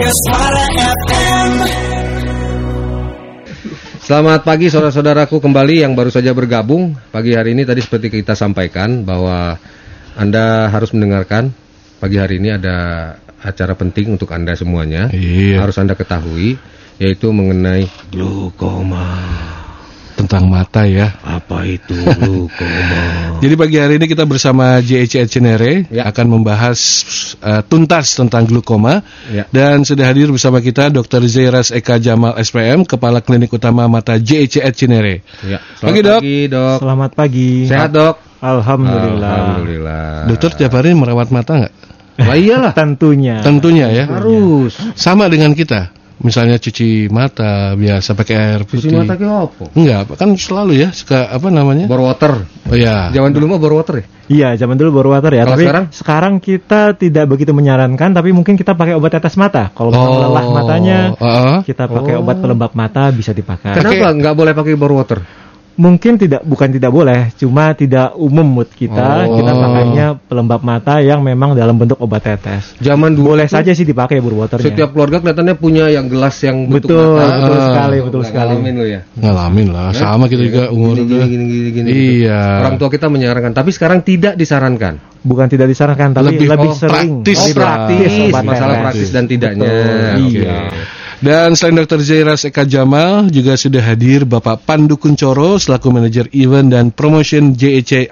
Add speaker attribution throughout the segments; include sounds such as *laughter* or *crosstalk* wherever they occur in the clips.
Speaker 1: Suara FM.
Speaker 2: Selamat pagi saudara-saudaraku kembali yang baru saja bergabung pagi hari ini tadi seperti kita sampaikan bahwa Anda harus mendengarkan pagi hari ini ada acara penting untuk Anda semuanya
Speaker 3: Iya.
Speaker 2: harus Anda ketahui yaitu mengenai glukoma.
Speaker 3: Tentang mata ya.
Speaker 2: Apa itu *laughs* glukoma?
Speaker 3: Jadi pagi hari ini kita bersama JEC Cinere
Speaker 2: Ya.
Speaker 3: akan membahas uh, tuntas tentang glukoma
Speaker 2: Ya.
Speaker 3: dan sudah hadir bersama kita Dr. Zairas Eka Jamal SPM, Kepala Klinik Utama Mata JEC Cinere.
Speaker 2: ya,
Speaker 3: Pagi,
Speaker 2: selamat
Speaker 3: Dok.
Speaker 2: pagi dok.
Speaker 4: Selamat pagi.
Speaker 2: Sehat dok?
Speaker 4: Alhamdulillah.
Speaker 2: Alhamdulillah.
Speaker 3: Dokter tiap hari merawat mata nggak? *laughs*
Speaker 2: Lah iyalah.
Speaker 4: Tentunya.
Speaker 3: Tentunya ya.
Speaker 2: Harus.
Speaker 3: Sama dengan kita. Misalnya cuci mata biasa pakai air
Speaker 2: Cuci
Speaker 3: putih.
Speaker 2: mata ke apa?
Speaker 3: Enggak, kan selalu ya suka apa namanya?
Speaker 2: Bor water.
Speaker 3: Oh ya.
Speaker 2: Zaman dulu mah bor water ya?
Speaker 4: Iya, zaman dulu baru water ya.
Speaker 2: Kalau
Speaker 4: tapi
Speaker 2: sekarang?
Speaker 4: sekarang kita tidak begitu menyarankan, tapi mungkin kita pakai obat tetes mata. Kalau
Speaker 3: Oh,
Speaker 4: lelah matanya,
Speaker 3: heeh.
Speaker 4: kita pakai
Speaker 2: Oh.
Speaker 4: obat pelembab mata bisa dipakai.
Speaker 2: Kenapa nggak boleh pakai bor water?
Speaker 4: Mungkin tidak, bukan tidak boleh, cuma tidak umum mood kita.
Speaker 2: Oh.
Speaker 4: Kita pakainya pelembab mata yang memang dalam bentuk obat tetes.
Speaker 2: Zaman dulu
Speaker 4: Boleh saja sih dipakai waternya.
Speaker 2: Setiap keluarga kelihatannya punya yang gelas yang bentuk
Speaker 4: betul,
Speaker 2: mata.
Speaker 4: betul
Speaker 3: Ah.
Speaker 4: sekali, betul
Speaker 2: Nggak
Speaker 4: sekali.
Speaker 2: ngalamin lo ya.
Speaker 3: Ngalamin lah, sama kita juga umur
Speaker 2: gini,
Speaker 3: udah.
Speaker 2: gini, gini, gini,
Speaker 3: Iya.
Speaker 2: gitu. Orang tua kita menyarankan, tapi sekarang tidak disarankan.
Speaker 4: Bukan tidak disarankan, tapi
Speaker 3: Lebih-
Speaker 4: lebih,
Speaker 3: oh,
Speaker 4: sering.
Speaker 3: praktis
Speaker 2: Oh, praktis,
Speaker 4: obat
Speaker 2: masalah praktis dan tidaknya.
Speaker 4: Betul,
Speaker 2: Oke.
Speaker 4: iya.
Speaker 3: Dan selain Dr. Zairas Eka Jamal juga sudah hadir Bapak Pandu Kuncoro selaku manajer event dan promotion JEC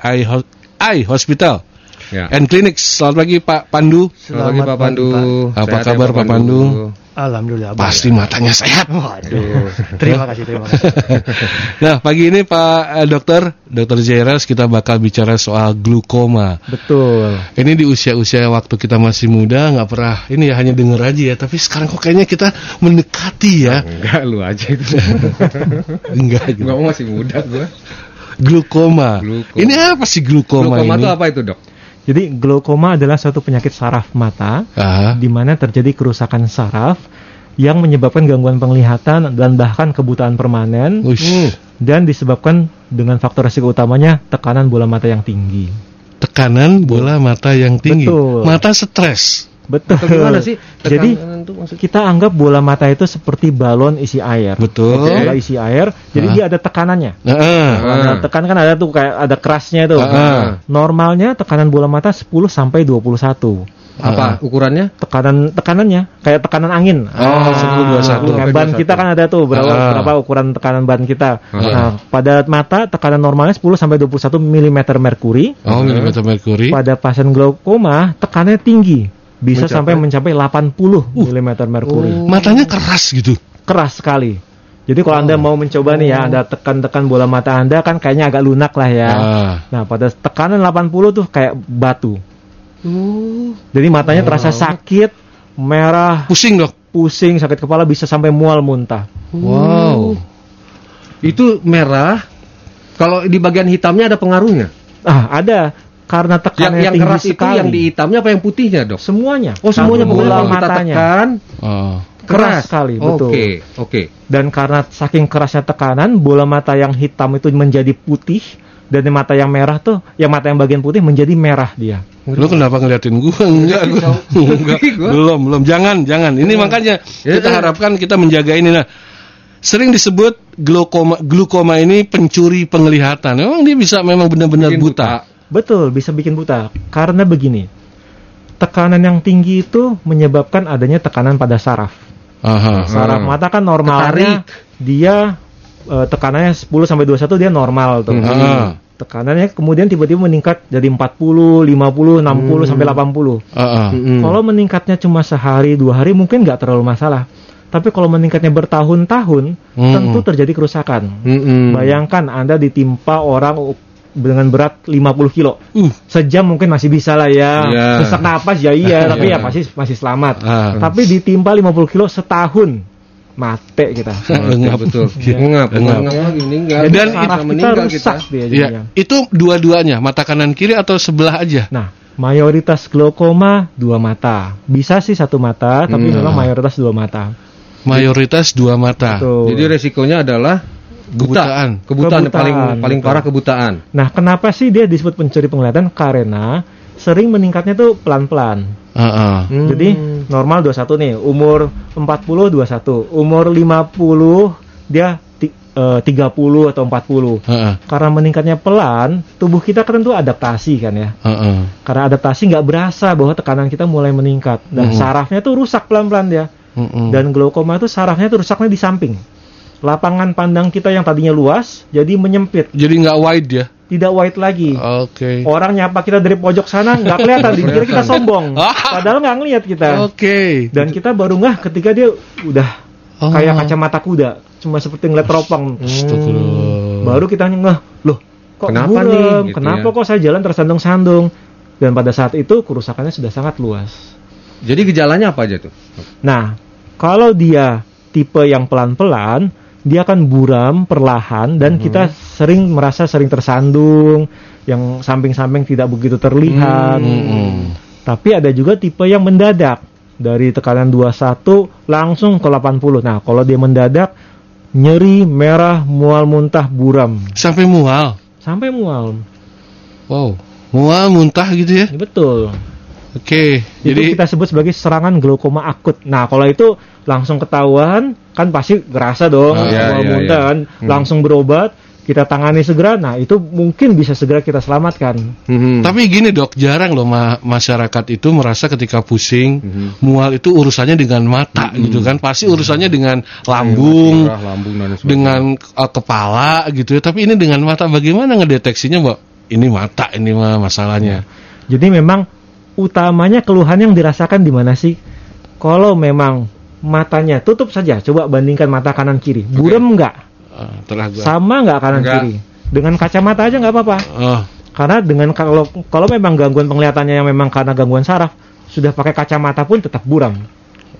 Speaker 3: Eye Hospital
Speaker 2: Ya.
Speaker 3: and Clinics. Selamat pagi Pak Pandu.
Speaker 2: Selamat pagi Pak
Speaker 4: Selamat
Speaker 2: Pandu.
Speaker 3: Pak. Apa
Speaker 2: Sehat ya,
Speaker 3: kabar, Pak Pandu?
Speaker 4: Alhamdulillah. baik.
Speaker 3: Pasti matanya sehat.
Speaker 4: Waduh. terima kasih, terima kasih. *laughs*
Speaker 3: Nah pagi ini Pak eh, Dokter, Dr. Zairas kita bakal bicara soal glukoma.
Speaker 4: Betul.
Speaker 3: Ini di usia-usia waktu kita masih muda nggak pernah ini ya hanya denger aja ya. Tapi sekarang kok kayaknya kita mendekati ya.
Speaker 2: Enggak lu aja itu. *laughs*
Speaker 3: Enggak gitu.
Speaker 2: Enggak masih muda gua.
Speaker 3: Glukoma.
Speaker 2: Glukoma.
Speaker 3: Ini apa sih glukoma,
Speaker 2: Glukoma
Speaker 3: ini?
Speaker 2: itu apa itu, Dok?
Speaker 4: Jadi glaukoma adalah suatu penyakit saraf mata di mana terjadi kerusakan saraf yang menyebabkan gangguan penglihatan dan bahkan kebutaan permanen
Speaker 3: ush,
Speaker 4: dan disebabkan dengan faktor resiko utamanya tekanan bola mata yang tinggi.
Speaker 3: tekanan bola mata yang tinggi.
Speaker 4: Betul.
Speaker 3: Mata stres.
Speaker 4: Betul.
Speaker 2: Atau gimana sih?
Speaker 4: Jadi
Speaker 2: Itu maksudnya?
Speaker 4: kita anggap bola mata itu seperti balon isi air.
Speaker 3: Betul.
Speaker 4: Bola isi air, jadi
Speaker 3: Ah.
Speaker 4: dia ada tekanannya.
Speaker 3: Nah, ah.
Speaker 4: Nah, tekan kan ada tuh kayak ada kerasnya itu.
Speaker 3: Ah.
Speaker 4: Normalnya tekanan bola mata 10 sampai 21.
Speaker 2: Apa ukurannya?
Speaker 4: Tekanan tekanannya kayak tekanan angin.
Speaker 3: Oh, 10, 21.
Speaker 4: Kayak ban kita kan ada tuh berapa
Speaker 3: Ah.
Speaker 4: berapa ukuran tekanan ban kita.
Speaker 2: Ah.
Speaker 4: Nah, pada mata tekanan normalnya 10 sampai 21 mm merkuri.
Speaker 3: Oh, milimeter merkuri.
Speaker 4: Pada pasien glaukoma tekanannya tinggi. Bisa
Speaker 2: Mencapai?
Speaker 4: sampai mencapai 80 mm merkuri.
Speaker 3: Matanya keras gitu.
Speaker 4: Keras sekali. Jadi kalau
Speaker 3: Oh.
Speaker 4: Anda mau mencoba nih ya, Anda tekan-tekan bola mata Anda kan kayaknya agak lunak lah ya.
Speaker 3: Ah.
Speaker 4: Nah, pada tekanan 80 tuh kayak batu. Jadi matanya terasa sakit, merah,
Speaker 3: Pusing, Dok.
Speaker 4: pusing, sakit kepala bisa sampai mual muntah.
Speaker 3: Wow.
Speaker 2: Itu merah. Kalau di bagian hitamnya ada pengaruhnya.
Speaker 4: Ah, ada karena
Speaker 2: Yang
Speaker 4: tekanannya
Speaker 2: yang
Speaker 4: tinggi
Speaker 2: keras itu
Speaker 4: sekali.
Speaker 2: yang di hitamnya apa yang putihnya, Dok?
Speaker 4: semuanya.
Speaker 2: Oh, semuanya bola kita
Speaker 4: matanya.
Speaker 2: tekan
Speaker 3: Oh.
Speaker 4: Keras sekali, betul.
Speaker 2: Oke, oke.
Speaker 4: Dan karena saking kerasnya tekanan, bola mata yang hitam itu menjadi putih dan yang mata yang merah tuh, yang mata yang bagian putih menjadi merah dia.
Speaker 3: Lu kenapa ngeliatin gua? *laughs* Enggak, gua. Enggak. Belum, belum. Jangan, jangan. Ini makanya
Speaker 2: Ya,
Speaker 3: kita
Speaker 2: ya.
Speaker 3: harapkan kita menjaga ini. Nah, sering disebut glukoma glukoma ini pencuri penglihatan. Memang dia bisa memang benar-benar
Speaker 2: Bikin
Speaker 3: buta.
Speaker 4: Betul, bisa bikin buta. Karena begini, tekanan yang tinggi itu menyebabkan adanya tekanan pada saraf.
Speaker 3: Aha.
Speaker 4: Saraf
Speaker 2: Hmm.
Speaker 4: mata kan normalnya dia eh, tekanannya 10 sampai 21 dia normal tuh.
Speaker 2: Hmm.
Speaker 4: Tekanannya kemudian tiba-tiba meningkat jadi 40, 50, 60
Speaker 2: Hmm.
Speaker 4: sampai 80.
Speaker 3: Ah, ah.
Speaker 2: Mm-mm.
Speaker 4: Kalau meningkatnya cuma sehari dua hari mungkin nggak terlalu masalah. Tapi kalau meningkatnya bertahun-tahun,
Speaker 3: Hmm.
Speaker 4: tentu terjadi kerusakan.
Speaker 2: Mm-mm.
Speaker 4: Bayangkan Anda ditimpa orang dengan berat 50 kilo.
Speaker 3: Uh.
Speaker 4: Sejam mungkin masih bisa lah ya.
Speaker 2: Iya.
Speaker 4: Sesak napas ya iya, *laughs* tapi
Speaker 2: Iya.
Speaker 4: ya pasti masih selamat.
Speaker 3: Ah.
Speaker 4: Tapi ditimpa 50 kilo setahun, mate kita. *laughs*
Speaker 2: Ngap, betul. *laughs*
Speaker 4: Iya.
Speaker 2: Ngap,
Speaker 3: Engap.
Speaker 2: ngap lagi meninggal.
Speaker 3: Dan
Speaker 4: saraf kita
Speaker 2: meninggal
Speaker 4: rusak dia
Speaker 3: Ya, itu dua-duanya, mata kanan kiri atau sebelah aja?
Speaker 4: Nah, mayoritas glaukoma dua mata. Bisa sih satu mata, tapi
Speaker 2: Hmm.
Speaker 4: memang mayoritas dua mata.
Speaker 3: Mayoritas dua mata.
Speaker 4: Tuh.
Speaker 2: Jadi resikonya adalah buta.
Speaker 3: Kebutaan.
Speaker 2: Kebutaan, paling
Speaker 4: Kebutaan,
Speaker 2: paling
Speaker 4: betul.
Speaker 2: parah kebutaan.
Speaker 4: Nah, kenapa sih dia disebut pencuri penglihatan? Karena sering meningkatnya tuh pelan-pelan.
Speaker 3: Heeh.
Speaker 2: Hmm.
Speaker 4: Jadi normal 21 nih, umur 40 21, umur 50 dia eh, 30 atau 40.
Speaker 3: Heeh.
Speaker 4: Karena meningkatnya pelan, tubuh kita kan tentu adaptasi kan ya.
Speaker 3: Heeh.
Speaker 4: Karena adaptasi nggak berasa bahwa tekanan kita mulai meningkat dan
Speaker 3: Mhm.
Speaker 4: sarafnya tuh rusak pelan-pelan dia.
Speaker 3: Heeh.
Speaker 4: Dan glaukoma itu sarafnya tuh rusaknya di samping. Lapangan pandang kita yang tadinya luas jadi menyempit,
Speaker 3: Jadi nggak wide ya?
Speaker 4: tidak wide lagi.
Speaker 3: Oke.
Speaker 4: Orang nyapa kita dari pojok sana nggak kelihatan, dikira kita sombong.
Speaker 3: Ah. *laughs*
Speaker 4: Padahal nggak ngelihat kita.
Speaker 3: Oke.
Speaker 4: Dan kita baru ngeh ketika dia udah
Speaker 3: Oh.
Speaker 4: kayak kacamata kuda, cuma seperti ngeliat teropong.
Speaker 3: Astagfirullah.
Speaker 4: Baru kita ngeh, loh kok
Speaker 2: Kenapa
Speaker 4: buram?
Speaker 2: nih? Gitu
Speaker 4: Kenapa
Speaker 2: ya.
Speaker 4: kok saya jalan tersandung-sandung? Dan pada saat itu kerusakannya sudah sangat luas.
Speaker 2: Jadi gejalanya apa aja tuh?
Speaker 4: Nah, kalau dia tipe yang pelan-pelan, dia akan buram perlahan dan kita sering merasa sering tersandung, yang samping-samping tidak begitu terlihat.
Speaker 3: Mm-mm.
Speaker 4: Tapi ada juga tipe yang mendadak. Dari tekanan 21 langsung ke 80. Nah, kalau dia mendadak nyeri, merah, mual muntah, buram,
Speaker 3: Sampai mual.
Speaker 4: sampai mual.
Speaker 3: Wow. Mual muntah gitu ya?
Speaker 4: Betul.
Speaker 3: Oke.
Speaker 4: Itu
Speaker 3: Jadi
Speaker 4: kita sebut sebagai serangan glaukoma akut. Nah, kalau itu langsung ketahuan, kan pasti gerasa dong,
Speaker 3: Ah,
Speaker 2: iya, iya,
Speaker 4: muntah
Speaker 2: iya.
Speaker 4: kan, langsung berobat, kita tangani segera. Nah, itu mungkin bisa segera kita selamatkan.
Speaker 2: Mhm.
Speaker 3: Tapi gini dok, jarang loh ma- masyarakat itu merasa ketika pusing,
Speaker 2: Mhm.
Speaker 3: mual itu urusannya dengan mata gitu kan. Pasti urusannya dengan lambung,
Speaker 2: Merah, lambung dan sebagainya.
Speaker 3: dengan uh, kepala gitu ya. Tapi ini dengan mata bagaimana ngedeteksinya, Mbak? Ini mata ini mah masalahnya.
Speaker 4: Jadi memang utamanya keluhan yang dirasakan di mana sih? Kalau memang matanya tutup saja, coba bandingkan mata kanan kiri, buram nggak?
Speaker 3: Uh, telah gua.
Speaker 4: Sama nggak kanan
Speaker 2: Nggak.
Speaker 4: kiri? Dengan kacamata aja nggak apa-apa.
Speaker 3: Oh,
Speaker 4: Karena dengan kalau kalau memang gangguan penglihatannya yang memang karena gangguan saraf, sudah pakai kacamata pun tetap buram.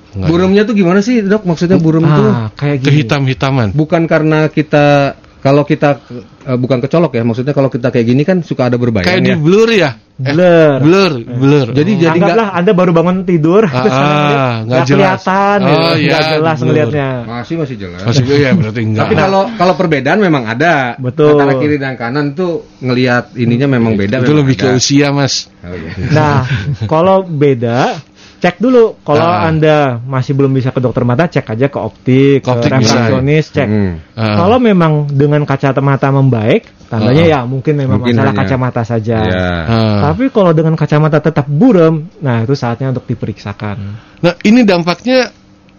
Speaker 3: nggak.
Speaker 2: Burumnya tuh gimana sih dok? Maksudnya burum tuh
Speaker 4: Ah, kayak gini.
Speaker 3: kehitam-hitaman.
Speaker 2: bukan karena kita kalau kita eh, bukan kecolok ya, maksudnya kalau kita kayak gini kan suka ada berbayang
Speaker 3: Kayak di
Speaker 2: ya.
Speaker 3: blur ya? Eh,
Speaker 4: Blur.
Speaker 3: blur, blur.
Speaker 2: Jadi jadi nggak
Speaker 4: Anda baru bangun tidur,
Speaker 3: Ah,
Speaker 4: terus
Speaker 3: ah, *laughs*
Speaker 4: nggak
Speaker 3: nggak jelas.
Speaker 4: kelihatan,
Speaker 3: Oh,
Speaker 4: gitu.
Speaker 3: iya,
Speaker 4: nggak jelas
Speaker 3: blur.
Speaker 4: ngelihatnya.
Speaker 2: masih masih jelas.
Speaker 3: Masih ya berarti enggak.
Speaker 2: Tapi kalau kalau perbedaan memang ada.
Speaker 4: Betul.
Speaker 2: Antara kiri dan kanan tuh ngelihat ininya memang beda.
Speaker 3: itu
Speaker 2: memang
Speaker 3: lebih ke
Speaker 2: ada.
Speaker 3: usia, Mas.
Speaker 2: Oh, iya.
Speaker 4: Nah, *laughs* kalau beda, cek dulu. Kalau
Speaker 3: Ah.
Speaker 4: Anda masih belum bisa ke dokter mata, cek aja ke optik,
Speaker 3: Ke optik
Speaker 4: ke refraksionis, cek.
Speaker 2: Hmm.
Speaker 3: Ah.
Speaker 4: Kalau memang dengan kacamata membaik, tandanya
Speaker 3: Ah.
Speaker 4: ya mungkin memang
Speaker 2: Mungkin
Speaker 4: masalah
Speaker 2: hanya-
Speaker 4: kacamata saja.
Speaker 2: Ya.
Speaker 3: Ah.
Speaker 4: Tapi kalau dengan kacamata tetap buram, nah itu saatnya untuk diperiksakan.
Speaker 3: Nah, ini dampaknya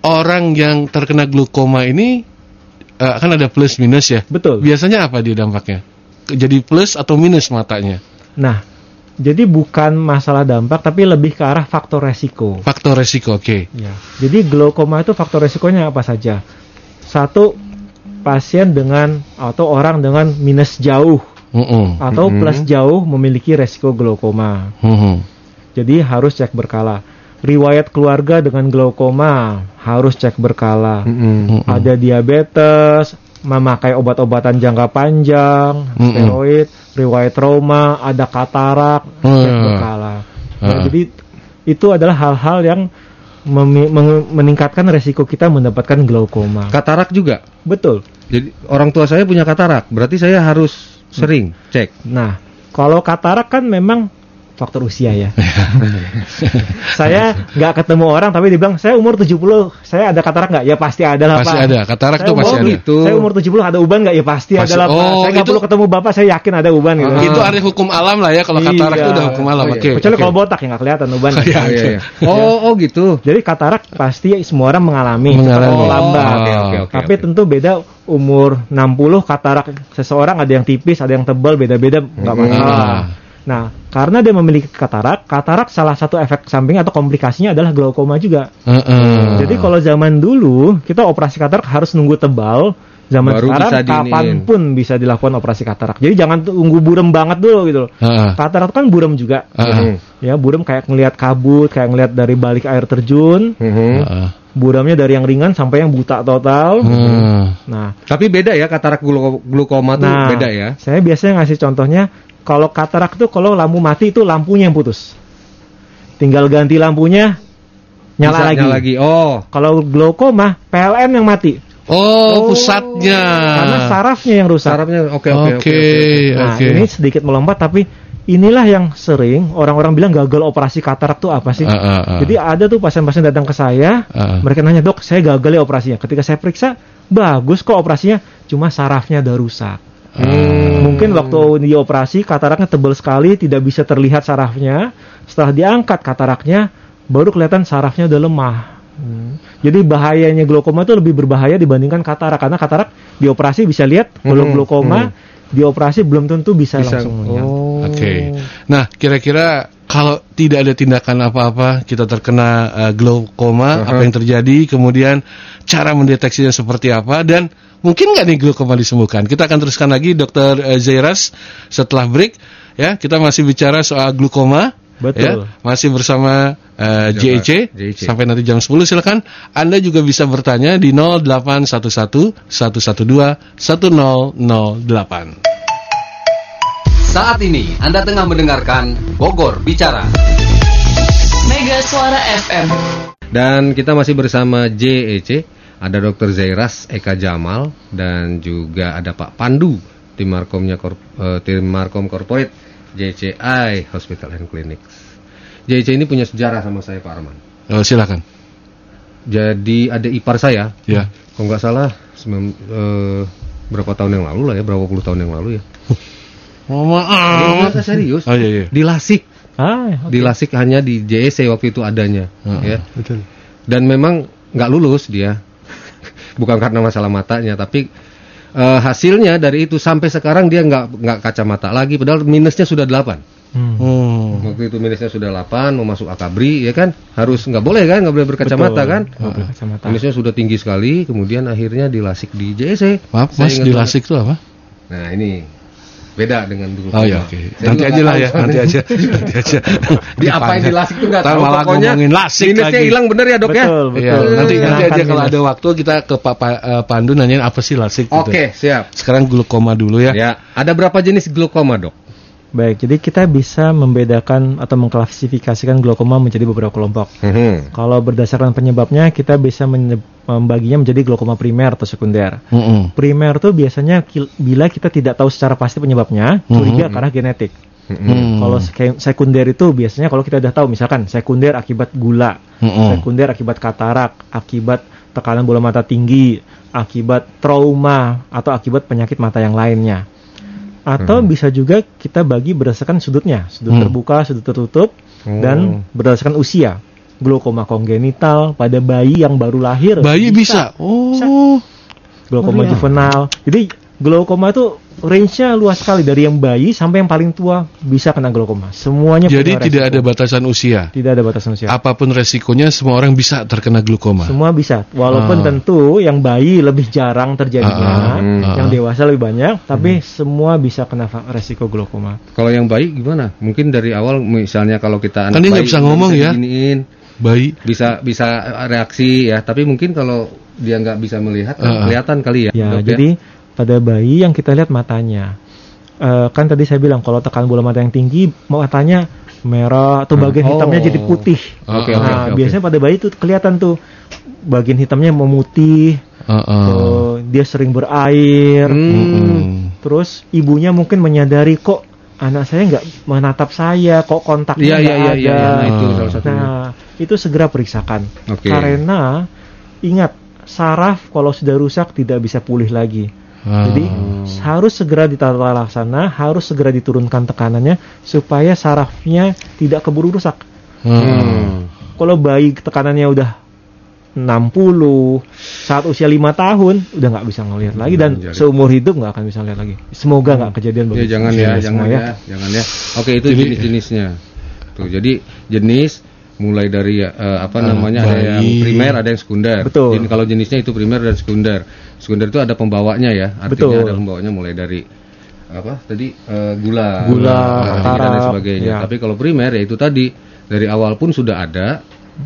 Speaker 3: orang yang terkena glaukoma ini eh, kan ada plus minus ya.
Speaker 4: Betul.
Speaker 3: Biasanya apa dia dampaknya? Jadi plus atau minus matanya?
Speaker 4: Nah, jadi bukan masalah dampak, tapi lebih ke arah faktor resiko.
Speaker 3: Faktor resiko, oke.
Speaker 4: Ya. Jadi glaukoma itu faktor resikonya apa saja? Satu, pasien dengan atau orang dengan minus jauh
Speaker 3: Mm-mm.
Speaker 4: atau
Speaker 2: Mhm.
Speaker 4: plus jauh memiliki resiko glaukoma.
Speaker 3: Mhm.
Speaker 4: Jadi harus cek berkala. Riwayat keluarga dengan glaukoma harus cek berkala.
Speaker 2: Mm-mm.
Speaker 3: Mm-mm.
Speaker 4: Ada diabetes, memakai obat-obatan jangka panjang,
Speaker 3: Mm-mm.
Speaker 4: steroid, riwayat trauma, ada katarak,
Speaker 3: Hmm.
Speaker 4: berkala. Nah,
Speaker 3: Ah.
Speaker 4: Jadi itu adalah hal-hal yang meningkatkan resiko kita mendapatkan glaukoma.
Speaker 2: Katarak juga.
Speaker 4: Betul.
Speaker 2: Jadi orang tua saya punya katarak, berarti saya harus sering cek.
Speaker 4: Nah, kalau katarak kan memang faktor usia ya. *laughs* saya nggak ketemu orang tapi dibilang saya umur 70, saya ada katarak nggak? Ya pasti ada lah
Speaker 3: Pasti
Speaker 4: Pak.
Speaker 3: ada. Katarak
Speaker 4: Saya
Speaker 3: tuh pasti ada.
Speaker 2: gitu.
Speaker 4: Saya umur 70 ada uban nggak? Ya pasti,
Speaker 3: Pasti.
Speaker 4: ada lah Pak.
Speaker 3: Oh,
Speaker 4: saya nggak
Speaker 3: itu-
Speaker 4: perlu ketemu Bapak, saya yakin ada uban gitu.
Speaker 2: Ah.
Speaker 3: Itu ada hukum alam lah ya kalau katarak
Speaker 4: Iya.
Speaker 3: itu udah hukum alam.
Speaker 2: Oh, iya.
Speaker 3: Oke.
Speaker 4: Kecuali kalau botak ya nggak kelihatan uban.
Speaker 3: Oh, iya.
Speaker 2: Oh, iya, iya. oh, oh gitu.
Speaker 4: Jadi katarak pasti semua orang mengalami,
Speaker 3: Mengalami.
Speaker 4: atau lambat.
Speaker 3: Oh, oke, oke,
Speaker 2: oke,
Speaker 4: Tapi tentu beda umur 60 katarak seseorang ada yang tipis, ada yang tebal, beda-beda nggak
Speaker 2: Hmm.
Speaker 4: masalah.
Speaker 3: Ah.
Speaker 4: Nah, karena dia memiliki katarak, katarak salah satu efek samping atau komplikasinya adalah glaukoma juga.
Speaker 3: Heeh.
Speaker 4: Jadi kalau zaman dulu kita operasi katarak harus nunggu tebal, zaman
Speaker 2: Baru
Speaker 4: sekarang
Speaker 2: bisa kapan
Speaker 4: pun bisa dilakukan operasi katarak. Jadi jangan tunggu buram banget dulu gitu loh.
Speaker 3: Heeh.
Speaker 4: Katarak kan buram juga.
Speaker 3: Heeh.
Speaker 4: Ya, buram kayak ngelihat kabut, kayak ngelihat dari balik air terjun.
Speaker 2: Mhm.
Speaker 3: Heeh.
Speaker 4: Buramnya dari yang ringan sampai yang buta total.
Speaker 3: Heeh.
Speaker 4: Nah,
Speaker 2: Tapi beda ya katarak glu- glukoma tuh
Speaker 4: nah,
Speaker 2: beda ya.
Speaker 4: Saya biasanya ngasih contohnya kalau katarak tuh kalau lampu mati itu lampunya yang putus. Tinggal ganti lampunya nyala
Speaker 2: Bisa
Speaker 4: lagi.
Speaker 2: nyala lagi. Oh.
Speaker 4: Kalau glaukoma PLN yang mati.
Speaker 3: Oh, pusatnya.
Speaker 4: Karena sarafnya yang rusak.
Speaker 2: Sarafnya oke oke oke.
Speaker 3: Oke,
Speaker 4: Nah,
Speaker 3: oke.
Speaker 4: ini sedikit melompat tapi inilah yang sering orang-orang bilang gagal operasi katarak tuh apa sih?
Speaker 3: Ah, ah, ah.
Speaker 4: Jadi ada tuh pasien-pasien datang ke saya,
Speaker 3: Ah.
Speaker 4: mereka nanya dok, saya gagal ya operasinya. Ketika saya periksa, bagus kok operasinya, cuma sarafnya udah rusak.
Speaker 3: Hmm.
Speaker 4: Mungkin waktu dioperasi kataraknya tebal sekali, tidak bisa terlihat sarafnya. Setelah diangkat kataraknya, baru kelihatan sarafnya udah lemah. Hmm. Jadi bahayanya glaukoma itu lebih berbahaya dibandingkan katarak karena katarak dioperasi bisa lihat, kalau
Speaker 2: Hmm,
Speaker 4: glaukoma dioperasi belum tentu bisa,
Speaker 2: Bisa.
Speaker 4: langsung melihat.
Speaker 2: Oh.
Speaker 3: Oke. Nah, kira-kira kalau tidak ada tindakan apa-apa, kita terkena uh, glaukoma, apa yang terjadi, kemudian cara mendeteksinya seperti apa, dan mungkin nggak nih glaukoma disembuhkan? Kita akan teruskan lagi, Dokter uh, Zairas, setelah break. Ya, kita masih bicara soal glaukoma.
Speaker 4: Betul.
Speaker 3: Ya, masih bersama uh, JEC
Speaker 2: JEC.
Speaker 3: sampai nanti jam 10 silakan. Anda juga bisa bertanya di 0811 112 1008.
Speaker 5: Saat ini Anda tengah mendengarkan Bogor Bicara.
Speaker 1: Mega Suara FM.
Speaker 2: Dan kita masih bersama JEC, ada Dr. Zairas Eka Jamal dan juga ada Pak Pandu tim Markomnya Korp- eh, tim Markom Corporate JCI Hospital and Clinics. JEC ini punya sejarah sama saya Pak Arman.
Speaker 3: Oh, silakan.
Speaker 2: Jadi ada ipar saya,
Speaker 3: Ya.
Speaker 2: kalau nggak salah sembilan- eh, berapa tahun yang lalu lah ya, berapa puluh tahun yang lalu ya. *laughs*
Speaker 3: Oh, maaf.
Speaker 2: Nggak, serius.
Speaker 3: Oh iya iya.
Speaker 2: Di Lasik,
Speaker 4: Ah, oke.
Speaker 2: di Lasik hanya di JEC waktu itu adanya,
Speaker 3: Heeh.
Speaker 2: ya.
Speaker 4: betul.
Speaker 2: dan memang nggak lulus dia *laughs* bukan karena masalah matanya tapi eh, hasilnya dari itu sampai sekarang dia nggak nggak kacamata lagi padahal minusnya sudah 8
Speaker 4: Hmm.
Speaker 3: Hmm.
Speaker 2: waktu itu minusnya sudah 8 mau masuk akabri ya kan harus nggak boleh kan nggak boleh berkacamata
Speaker 4: Betul.
Speaker 2: kan
Speaker 4: Nggak boleh kacamata.
Speaker 2: minusnya sudah tinggi sekali kemudian akhirnya dilasik di JEC
Speaker 3: Maaf,
Speaker 2: Saya
Speaker 3: Mas,
Speaker 2: ingat
Speaker 3: di
Speaker 2: banget.
Speaker 3: Lasik itu apa?
Speaker 2: nah ini beda dengan dulu
Speaker 3: Oh ya, oke. Nanti aja lah *laughs* ya, nanti aja. Nanti aja.
Speaker 2: di apa yang di lasik itu nggak tahu
Speaker 3: malah
Speaker 2: pokoknya
Speaker 3: ngomongin lasik
Speaker 2: minusnya hilang bener ya dok ya
Speaker 4: Betul, betul.
Speaker 3: Iya, nanti nanti aja kalau
Speaker 4: minus.
Speaker 3: ada waktu kita ke Pak Pa- eh, Pandu nanyain apa sih lasik gitu.
Speaker 2: oke siap
Speaker 3: Sekarang glaukoma dulu ya.
Speaker 2: ya ada berapa jenis glaukoma dok
Speaker 4: Baik, jadi kita bisa membedakan atau mengklasifikasikan glaukoma menjadi beberapa kelompok.
Speaker 2: Mhm.
Speaker 4: Kalau berdasarkan penyebabnya, kita bisa membaginya menjadi glaukoma primer atau sekunder.
Speaker 3: Mm-mm.
Speaker 4: Primer tuh biasanya bila kita tidak tahu secara pasti penyebabnya, curiga karena genetik.
Speaker 3: Hmm.
Speaker 4: Kalau sek- sekunder itu biasanya kalau kita udah tahu, misalkan sekunder akibat gula,
Speaker 3: Mm-mm.
Speaker 4: sekunder akibat katarak, akibat tekanan bola mata tinggi, akibat trauma atau akibat penyakit mata yang lainnya. Atau bisa juga kita bagi berdasarkan sudutnya, sudut
Speaker 3: Hmm.
Speaker 4: terbuka, sudut tertutup,
Speaker 2: Oh.
Speaker 4: dan berdasarkan usia. Glaukoma kongenital pada bayi yang baru lahir.
Speaker 3: Bayi bisa. Oh.
Speaker 4: Glaukoma
Speaker 3: Oh, iya.
Speaker 4: juvenal. Jadi glaukoma itu range-nya luas sekali dari yang bayi sampai yang paling tua bisa kena glaukoma. Semuanya
Speaker 3: Jadi
Speaker 4: punya
Speaker 3: tidak
Speaker 4: resiko.
Speaker 3: ada batasan usia.
Speaker 4: tidak ada batasan usia.
Speaker 3: Apa pun resikonya semua orang bisa terkena glaukoma.
Speaker 4: Semua bisa, walaupun
Speaker 3: Ah.
Speaker 4: tentu yang bayi lebih jarang terjadinya,
Speaker 3: Ah, ah,
Speaker 4: yang
Speaker 3: ah.
Speaker 4: dewasa lebih banyak, tapi semua bisa kena resiko glaukoma.
Speaker 2: Kalau yang baik gimana? Mungkin dari awal misalnya kalau kita
Speaker 3: Kan dia nggak
Speaker 2: bayi,
Speaker 3: bisa ngomong ya.
Speaker 2: diginiin,
Speaker 3: Bayi.
Speaker 2: bisa bisa reaksi ya. Tapi mungkin kalau dia nggak bisa melihat kan
Speaker 3: Ah.
Speaker 2: kelihatan kali ya.
Speaker 4: Ya,
Speaker 2: dok,
Speaker 4: jadi pada bayi yang kita lihat matanya, Eh, kan tadi saya bilang kalau tekan bola mata yang tinggi, matanya merah atau bagian
Speaker 2: Oh.
Speaker 4: hitamnya jadi putih.
Speaker 2: Oke, oke,
Speaker 4: Nah,
Speaker 2: oke, oke.
Speaker 4: biasanya pada bayi itu kelihatan tuh bagian hitamnya memutih,
Speaker 3: Uh-uh.
Speaker 4: eh, dia sering berair,
Speaker 2: Hmm.
Speaker 4: Terus ibunya mungkin menyadari kok anak saya nggak menatap saya, kok kontaknya
Speaker 2: Iya iya
Speaker 4: nggak
Speaker 2: iya
Speaker 4: ada.
Speaker 2: iya nah, itu
Speaker 3: Ah.
Speaker 2: salah satunya.
Speaker 4: Nah, itu segera periksakan.
Speaker 2: Oke.
Speaker 4: Karena ingat, saraf kalau sudah rusak tidak bisa pulih lagi.
Speaker 3: Ah.
Speaker 4: Jadi harus segera ditata laksana, harus segera diturunkan tekanannya supaya sarafnya tidak keburu rusak.
Speaker 3: Hmm.
Speaker 4: Kalau bayi tekanannya udah 60 saat usia lima tahun udah nggak bisa ngelihat lagi dan
Speaker 2: Jadi-
Speaker 4: seumur hidup nggak akan bisa lihat lagi. Semoga nggak kejadian
Speaker 2: Ya
Speaker 4: begitu.
Speaker 2: jangan ya, jangan ya. jangan ya. Oke, itu
Speaker 3: Jadi-
Speaker 2: jenis-jenisnya. Tuh, jadi jenis mulai dari eh, apa
Speaker 3: Ah,
Speaker 2: namanya ada yang primer, ada yang sekunder.
Speaker 4: Betul.
Speaker 2: Jadi kalau jenisnya itu primer dan sekunder. Sekunder itu ada pembawanya ya. Artinya
Speaker 4: Betul.
Speaker 2: ada pembawanya mulai dari apa tadi eh, gula,
Speaker 4: Gula,
Speaker 2: darah tinggi dan lain sebagainya.
Speaker 4: ya.
Speaker 2: Tapi kalau primer ya itu tadi dari awal pun sudah ada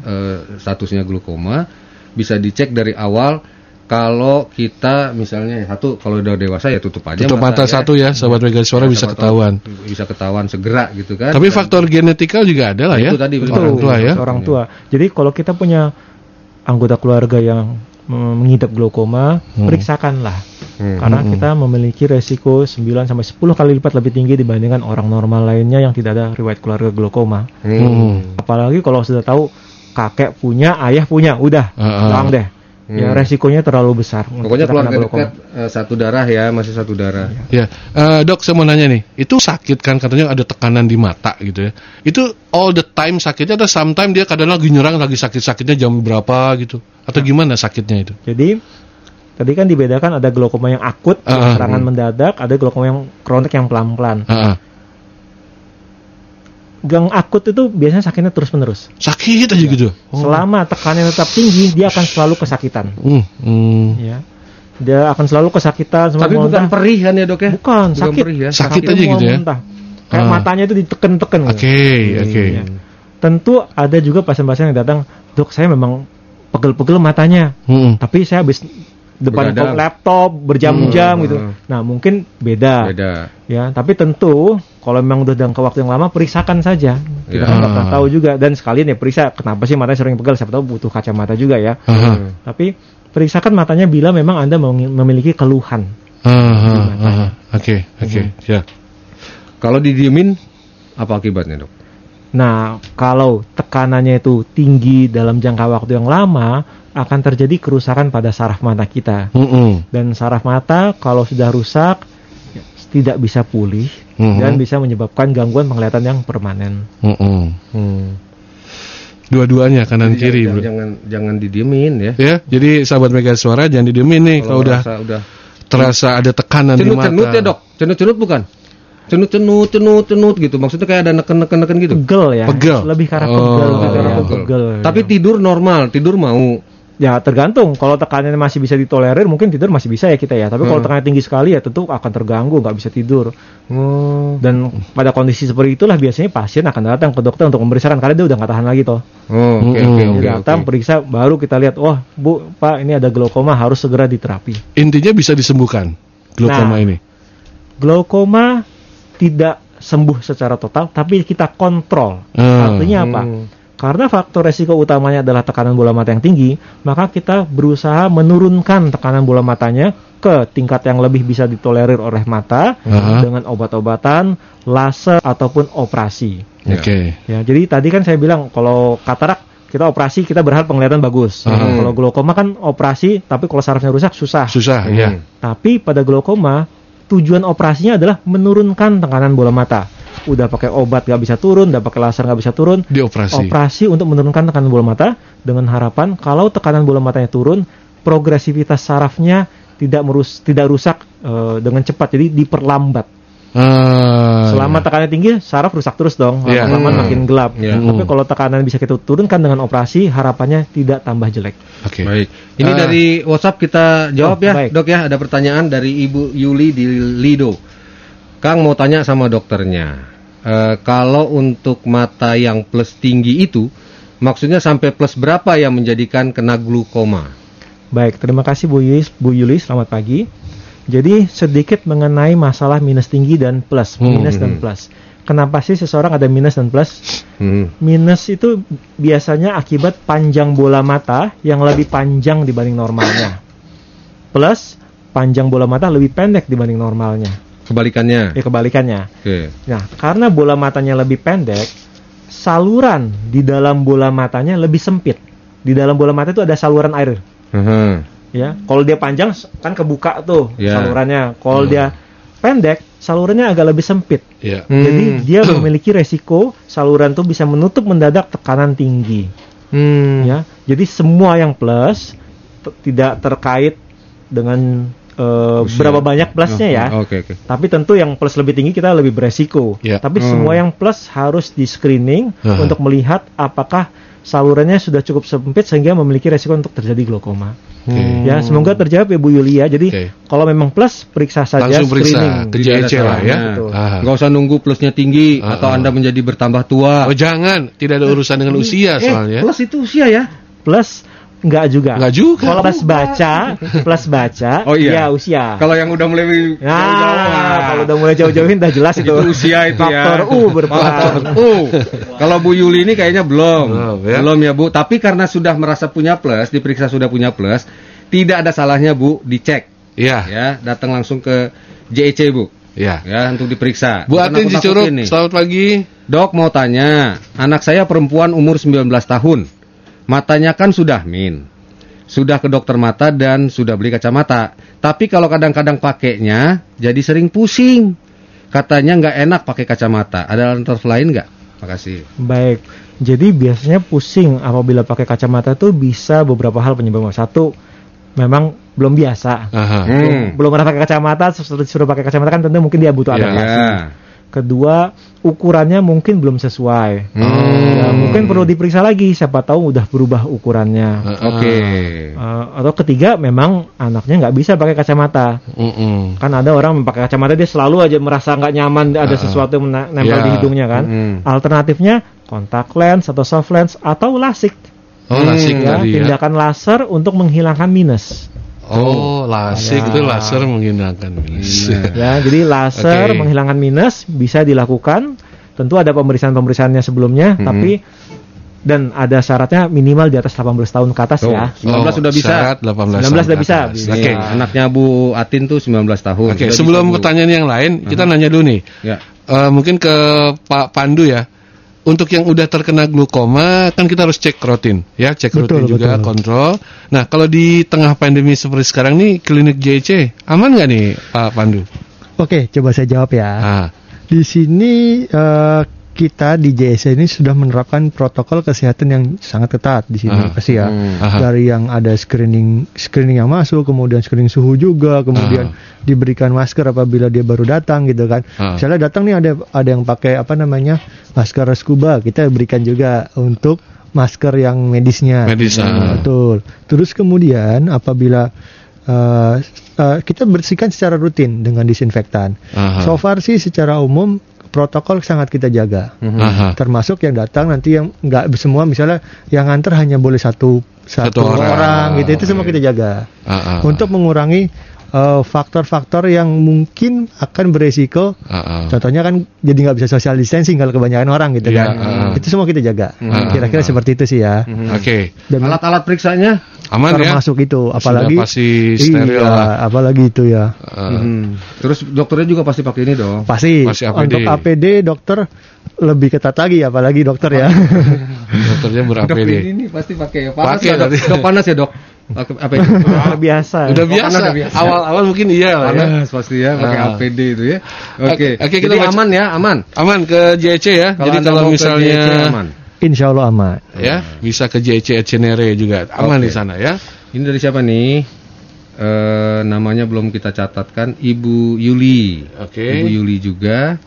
Speaker 2: eh, statusnya glukoma, bisa dicek dari awal. Kalau kita misalnya satu kalau udah dewasa ya tutup aja
Speaker 3: Tutup mata
Speaker 2: ya.
Speaker 3: satu ya, sahabat Mega Suara
Speaker 2: Ya,
Speaker 3: bisa ketahuan.
Speaker 2: bisa ketahuan segera gitu kan
Speaker 3: Tapi
Speaker 2: Dan-
Speaker 3: faktor genetikal juga ada lah ya.
Speaker 2: Itu tadi, betul.
Speaker 3: orang tua ya.
Speaker 4: orang tua. Jadi kalau kita punya anggota keluarga yang mengidap glaukoma,
Speaker 3: Hmm.
Speaker 4: periksakanlah.
Speaker 2: Hmm.
Speaker 4: Karena kita memiliki resiko 9 sampai 10 kali lipat lebih tinggi dibandingkan orang normal lainnya yang tidak ada riwayat keluarga glaukoma.
Speaker 3: Hmm.
Speaker 4: Apalagi kalau sudah tahu kakek punya, ayah punya, udah,
Speaker 3: Ah, ah.
Speaker 4: doang deh. Ya
Speaker 2: Hmm.
Speaker 4: resikonya terlalu besar.
Speaker 2: Pokoknya keluarga dekat eh, satu darah ya, masih satu darah.
Speaker 3: Ya, Eh, dok, saya mau nanya nih, itu sakit kan katanya ada tekanan di mata gitu ya? Itu all the time sakitnya atau sometimes dia kadang lagi nyerang lagi sakit-sakitnya jam berapa gitu? Atau gimana sakitnya itu?
Speaker 4: Jadi tadi kan dibedakan ada glaukoma yang akut,
Speaker 3: ah.
Speaker 4: serangan mendadak, ada glaukoma yang kronik yang pelan-pelan.
Speaker 3: Ah, ah.
Speaker 4: Gang akut itu biasanya sakitnya terus-menerus.
Speaker 3: sakit aja gitu? Oh.
Speaker 4: Selama tekanannya tetap tinggi, dia akan selalu kesakitan.
Speaker 3: Hmm, hmm.
Speaker 4: Ya. Dia akan selalu kesakitan
Speaker 2: Tapi bukan
Speaker 4: muntah.
Speaker 2: perih kan ya dok ya?
Speaker 4: Bukan,
Speaker 2: Bukan
Speaker 4: sakit.
Speaker 2: perih ya?
Speaker 3: Sakit
Speaker 4: Sakitnya
Speaker 3: aja gitu ya?
Speaker 4: muntah. Kayak
Speaker 3: Ah.
Speaker 4: matanya itu diteken-teken.
Speaker 3: Oke,
Speaker 4: gitu.
Speaker 3: oke.
Speaker 4: Ya. Tentu ada juga pasien-pasien yang datang, dok saya memang pegel-pegel matanya,
Speaker 3: Hmm.
Speaker 4: tapi saya habis depan laptop berjam-jam
Speaker 2: Hmm.
Speaker 4: gitu. Nah mungkin beda,
Speaker 2: Beda.
Speaker 4: ya. Tapi tentu kalau memang udah jangka waktu yang lama periksakan saja. Kita
Speaker 2: Ya.
Speaker 4: kan pernah
Speaker 3: Ah.
Speaker 4: tahu juga dan sekalian ya periksa kenapa sih matanya sering pegel. Siapa tahu butuh kacamata juga ya.
Speaker 3: Aha.
Speaker 4: Tapi periksakan matanya bila memang anda mem- memiliki keluhan.
Speaker 3: Oke, oke, ya.
Speaker 2: Kalau didiemin apa akibatnya dok?
Speaker 4: Nah, kalau tekanannya itu tinggi dalam jangka waktu yang lama, akan terjadi kerusakan pada saraf mata kita.
Speaker 3: Hmm,
Speaker 4: Dan saraf mata kalau sudah rusak ya, tidak bisa pulih
Speaker 3: Mhm.
Speaker 4: dan bisa menyebabkan gangguan penglihatan yang permanen.
Speaker 3: hmm, hmm.
Speaker 2: Hmm.
Speaker 3: Dua-duanya kanan kiri.
Speaker 2: jangan,
Speaker 3: bro.
Speaker 2: jangan jangan didiemin ya.
Speaker 3: Ya, jadi sahabat Mega Suara jangan didiemin nih kalau udah
Speaker 2: merasa udah
Speaker 3: terasa ada tekanan di mata.
Speaker 2: cenut-cenut ya dok, cenut-cenut bukan? Cenut-cenut, cenut-cenut gitu. Maksudnya kayak ada neken-neken-neken gitu.
Speaker 4: Pegel ya.
Speaker 3: Pegel.
Speaker 4: Lebih ke arah
Speaker 3: Oh,
Speaker 4: pegel, lebih ke arah
Speaker 3: iya.
Speaker 4: pegel.
Speaker 2: Tapi tidur normal, tidur mau.
Speaker 4: Ya tergantung. Kalau tekanannya masih bisa ditolerir, mungkin tidur masih bisa ya kita ya. Tapi kalau
Speaker 2: Hmm.
Speaker 4: tekanannya tinggi sekali ya tentu akan terganggu, nggak bisa tidur.
Speaker 2: Oh,
Speaker 4: Dan pada kondisi seperti itulah biasanya pasien akan datang ke dokter untuk memeriksakan karena dia udah nggak tahan lagi toh.
Speaker 2: oh oke
Speaker 3: Mm-mm.
Speaker 2: oke
Speaker 4: Dia
Speaker 2: oke.
Speaker 4: datang
Speaker 2: oke.
Speaker 4: periksa baru kita lihat, wah bu pak ini ada glaukoma harus segera diterapi.
Speaker 3: Intinya bisa disembuhkan glaukoma
Speaker 4: Nah.
Speaker 3: ini.
Speaker 4: Glaukoma tidak sembuh secara total, tapi kita kontrol.
Speaker 3: Ah.
Speaker 4: Artinya apa?
Speaker 2: Hmm.
Speaker 4: Karena faktor resiko utamanya adalah tekanan bola mata yang tinggi, maka kita berusaha menurunkan tekanan bola matanya ke tingkat yang lebih bisa ditolerir oleh mata
Speaker 3: Aha.
Speaker 4: dengan obat-obatan, laser ataupun operasi.
Speaker 2: Ya.
Speaker 3: Oke.
Speaker 4: Ya, jadi tadi kan saya bilang kalau katarak kita operasi kita berharap penglihatan bagus.
Speaker 3: Hmm.
Speaker 4: Kalau glaukoma kan operasi, tapi kalau sarafnya rusak susah.
Speaker 3: Susah
Speaker 2: Hmm.
Speaker 3: ya.
Speaker 4: Tapi pada glaukoma tujuan operasinya adalah menurunkan tekanan bola mata. Udah pakai obat nggak bisa turun, udah pakai laser nggak bisa turun.
Speaker 3: Dioperasi.
Speaker 4: Operasi untuk menurunkan tekanan bola mata dengan harapan kalau tekanan bola matanya turun, progresivitas sarafnya tidak merus tidak rusak eh, dengan cepat, jadi diperlambat.
Speaker 3: Ah,
Speaker 4: Selama
Speaker 3: ya.
Speaker 4: tekanannya tinggi, saraf rusak terus dong,
Speaker 3: Iya.
Speaker 4: lama-lama
Speaker 2: Hmm.
Speaker 4: makin gelap.
Speaker 2: Iya.
Speaker 4: Tapi
Speaker 3: Hmm.
Speaker 4: kalau tekanan bisa kita turunkan dengan operasi, harapannya tidak tambah jelek.
Speaker 3: Oke.
Speaker 2: Baik. Ini
Speaker 3: Ah.
Speaker 2: dari WhatsApp kita jawab
Speaker 4: Oh,
Speaker 2: ya,
Speaker 4: baik.
Speaker 2: Dok ya. Ada pertanyaan dari Ibu Yuli di Lido. Kang mau tanya sama dokternya. Eh, kalau untuk mata yang plus tinggi itu, maksudnya sampai plus berapa yang menjadikan kena glukoma?
Speaker 4: Baik, terima kasih Bu Yuli, Bu Yuli selamat pagi. Jadi sedikit mengenai masalah minus tinggi dan plus,
Speaker 3: Hmm,
Speaker 4: minus dan
Speaker 2: hmm.
Speaker 4: plus. Kenapa sih seseorang ada minus dan plus?
Speaker 2: Hmm.
Speaker 4: Minus itu biasanya akibat panjang bola mata yang lebih panjang dibanding normalnya. Plus, panjang bola mata lebih pendek dibanding normalnya.
Speaker 2: Kebalikannya.
Speaker 4: Ya kebalikannya.
Speaker 2: Oke.
Speaker 4: Nah, karena bola matanya lebih pendek, saluran di dalam bola matanya lebih sempit. Di dalam bola mata itu ada saluran air.
Speaker 2: Aha.
Speaker 4: ya kalau dia panjang kan kebuka tuh
Speaker 2: Ya.
Speaker 4: salurannya kalau
Speaker 3: Hmm.
Speaker 4: dia pendek salurannya agak lebih sempit
Speaker 3: Ya.
Speaker 2: Hmm.
Speaker 4: jadi dia memiliki resiko saluran tuh bisa menutup mendadak tekanan tinggi
Speaker 2: Hmm.
Speaker 4: ya jadi semua yang plus t- tidak terkait dengan eh,
Speaker 2: Usia.
Speaker 4: berapa banyak plusnya ya
Speaker 2: Oke oke.
Speaker 4: tapi tentu yang plus lebih tinggi kita lebih beresiko
Speaker 3: Ya.
Speaker 4: tapi
Speaker 2: Hmm.
Speaker 4: semua yang plus harus di screening
Speaker 3: Aha.
Speaker 4: untuk melihat apakah salurannya sudah cukup sempit sehingga memiliki resiko untuk terjadi glaukoma
Speaker 3: Oke.
Speaker 4: Ya, semoga terjawab ya Bu Yulia. Jadi
Speaker 3: Oke.
Speaker 4: kalau memang plus periksa saja
Speaker 3: Langsung periksa
Speaker 4: screening.
Speaker 3: ke JEC lah ya.
Speaker 4: Betul.
Speaker 3: Ah.
Speaker 2: Nggak usah nunggu plusnya tinggi
Speaker 3: Ah,
Speaker 2: atau. Anda menjadi bertambah tua.
Speaker 3: Oh jangan, tidak ada urusan dengan usia
Speaker 2: Eh,
Speaker 3: soalnya.
Speaker 2: plus itu usia ya?
Speaker 4: Plus enggak juga.
Speaker 3: Enggak juga.
Speaker 4: Kalau plus baca, plus baca,
Speaker 2: Oh, iya.
Speaker 4: ya usia.
Speaker 2: Kalau yang udah mulai jauh-jauh,
Speaker 4: Nah,
Speaker 2: ah.
Speaker 4: kalau udah mulai jauh-jauhin udah jelas itu.
Speaker 2: itu usia itu ya.
Speaker 4: Faktor U berperan.
Speaker 2: Faktor U. Kalau Bu Yuli ini kayaknya belum.
Speaker 3: Belum, ya.
Speaker 2: Belum ya Bu. Tapi karena sudah merasa punya plus, diperiksa sudah punya plus, tidak ada salahnya Bu dicek
Speaker 3: Iya.
Speaker 2: ya, datang langsung ke JEC Bu.
Speaker 3: Iya.
Speaker 2: Ya, untuk diperiksa.
Speaker 3: Bu Atin
Speaker 2: nih.
Speaker 3: selamat pagi.
Speaker 2: Dok mau tanya, anak saya perempuan umur 19 tahun. Matanya kan sudah min. Sudah ke dokter mata dan sudah beli kacamata. Tapi kalau kadang-kadang pakainya jadi sering pusing. Katanya nggak enak pakai kacamata. Ada alternatif lain nggak? Makasih.
Speaker 4: Baik. Jadi biasanya pusing apabila pakai kacamata tuh bisa beberapa hal penyebabnya. Satu, memang belum biasa.
Speaker 3: Aha.
Speaker 2: Hmm.
Speaker 4: Belum pernah pakai kacamata, suruh, suruh pakai kacamata kan tentu mungkin dia butuh
Speaker 3: Iya.
Speaker 4: adaptasi.
Speaker 2: Ya.
Speaker 4: Kedua, ukurannya mungkin belum sesuai.
Speaker 2: Hmm.
Speaker 4: Ya, mungkin perlu diperiksa lagi, siapa tahu udah berubah ukurannya.
Speaker 2: Oke.
Speaker 4: Eh, atau ketiga, memang anaknya nggak bisa pakai kacamata.
Speaker 3: Mm-mm.
Speaker 4: Kan ada orang pakai kacamata dia selalu aja merasa nggak nyaman ada sesuatu yang mena- nempel
Speaker 3: Ya.
Speaker 4: di hidungnya kan.
Speaker 2: Mm.
Speaker 4: Alternatifnya kontak lens atau soft lens atau lasik.
Speaker 3: Oh, lasik
Speaker 4: Ya,
Speaker 3: tadi ya.
Speaker 4: tindakan laser untuk menghilangkan minus.
Speaker 3: Oh, lasik
Speaker 4: Ya.
Speaker 3: itu laser menghilangkan minus. *laughs*
Speaker 4: Ya, jadi laser
Speaker 3: Oke.
Speaker 4: menghilangkan minus bisa dilakukan. Tentu ada pemeriksaan-pemeriksaannya sebelumnya,
Speaker 3: Mm-hmm.
Speaker 4: tapi dan ada syaratnya minimal di atas 18 tahun ke atas
Speaker 2: Tuh,
Speaker 4: ya.
Speaker 2: 19 sudah bisa.
Speaker 3: syarat 18
Speaker 4: 19 udah
Speaker 3: tahun
Speaker 4: bisa,
Speaker 3: ke atas.
Speaker 4: bisa.
Speaker 3: Oke.
Speaker 2: Nih, anaknya Bu Atin tuh 19 tahun.
Speaker 3: Oke,
Speaker 2: Sudah
Speaker 3: sebelum
Speaker 2: bisa, Bu.
Speaker 3: pertanyaan yang lain, kita nanya dulu nih.
Speaker 2: Ya.
Speaker 3: Eh, mungkin ke Pak Pandu ya. Untuk yang udah terkena glukoma kan kita harus cek rutin ya, cek rutin
Speaker 4: Betul,
Speaker 3: juga
Speaker 4: betul.
Speaker 3: kontrol. Nah, kalau di tengah pandemi seperti sekarang nih klinik JC aman nggak nih Pak Pandu?
Speaker 6: Oke, coba saya jawab ya.
Speaker 3: Ah,
Speaker 6: Di sini eh, kita di JSC ini sudah menerapkan protokol kesehatan yang sangat ketat di sini
Speaker 3: Ah.
Speaker 6: pasti ya.
Speaker 3: Aha.
Speaker 6: Dari yang ada screening screening yang masuk, kemudian screening suhu juga, kemudian diberikan masker apabila dia baru datang gitu kan.
Speaker 3: Ah.
Speaker 6: Misalnya datang nih ada ada yang pakai apa namanya masker scuba, kita berikan juga untuk masker yang medisnya.
Speaker 3: Medis, ah.
Speaker 6: Betul. Terus kemudian apabila eh, eh, kita bersihkan secara rutin dengan disinfektan.
Speaker 3: Aha.
Speaker 6: So far sih secara umum protokol sangat kita jaga.
Speaker 3: aha.
Speaker 6: Termasuk yang datang nanti yang nggak semua misalnya yang antar hanya boleh satu
Speaker 3: Satu
Speaker 6: satu,
Speaker 3: orang.
Speaker 6: orang. gitu itu semua kita jaga
Speaker 3: Ah, ah,
Speaker 6: untuk mengurangi eh, faktor-faktor yang mungkin akan beresiko.
Speaker 3: ah.
Speaker 6: Contohnya kan jadi nggak bisa social distancing kalau kebanyakan orang gitu
Speaker 3: Iya,
Speaker 6: kan.
Speaker 3: ah.
Speaker 6: Itu semua kita jaga. Kira-kira seperti itu sih ya.
Speaker 3: Oke,
Speaker 6: Dan
Speaker 2: Alat-alat periksanya?
Speaker 3: Aman ya?
Speaker 6: termasuk itu apalagi
Speaker 3: pasti steril
Speaker 6: iya,
Speaker 3: lah.
Speaker 6: apalagi itu ya.
Speaker 3: Ah,
Speaker 2: Hmm. Terus dokternya juga pasti pakai ini dong.
Speaker 6: Pasti,
Speaker 3: Pasti APD.
Speaker 6: untuk APD dokter lebih ketat lagi apalagi dokter ya. *laughs*
Speaker 3: dokternya ber
Speaker 2: Dok ini, ini pasti pakai panas
Speaker 3: Pakai
Speaker 2: nggak, dok? Dok panas ya dok? Apa apa itu?
Speaker 4: Biasa.
Speaker 3: Udah
Speaker 2: Oh,
Speaker 3: biasa.
Speaker 2: udah biasa.
Speaker 3: Awal-awal mungkin iya lah ya.
Speaker 2: Panas pasti ya pakai
Speaker 3: Ah.
Speaker 2: APD itu ya. Oke.
Speaker 3: Oke, kita
Speaker 2: Jadi
Speaker 3: baca-
Speaker 2: aman ya, aman.
Speaker 3: Aman ke JC ya.
Speaker 2: Kalau
Speaker 3: Jadi kalau misalnya
Speaker 2: JC aman.
Speaker 6: Insya Allah aman.
Speaker 3: ya bisa ke JC at Cinere juga aman
Speaker 2: Oke.
Speaker 3: di sana ya.
Speaker 2: Ini dari siapa nih? Eh namanya belum kita catatkan Ibu Yuli.
Speaker 3: Oke.
Speaker 2: Ibu Yuli juga.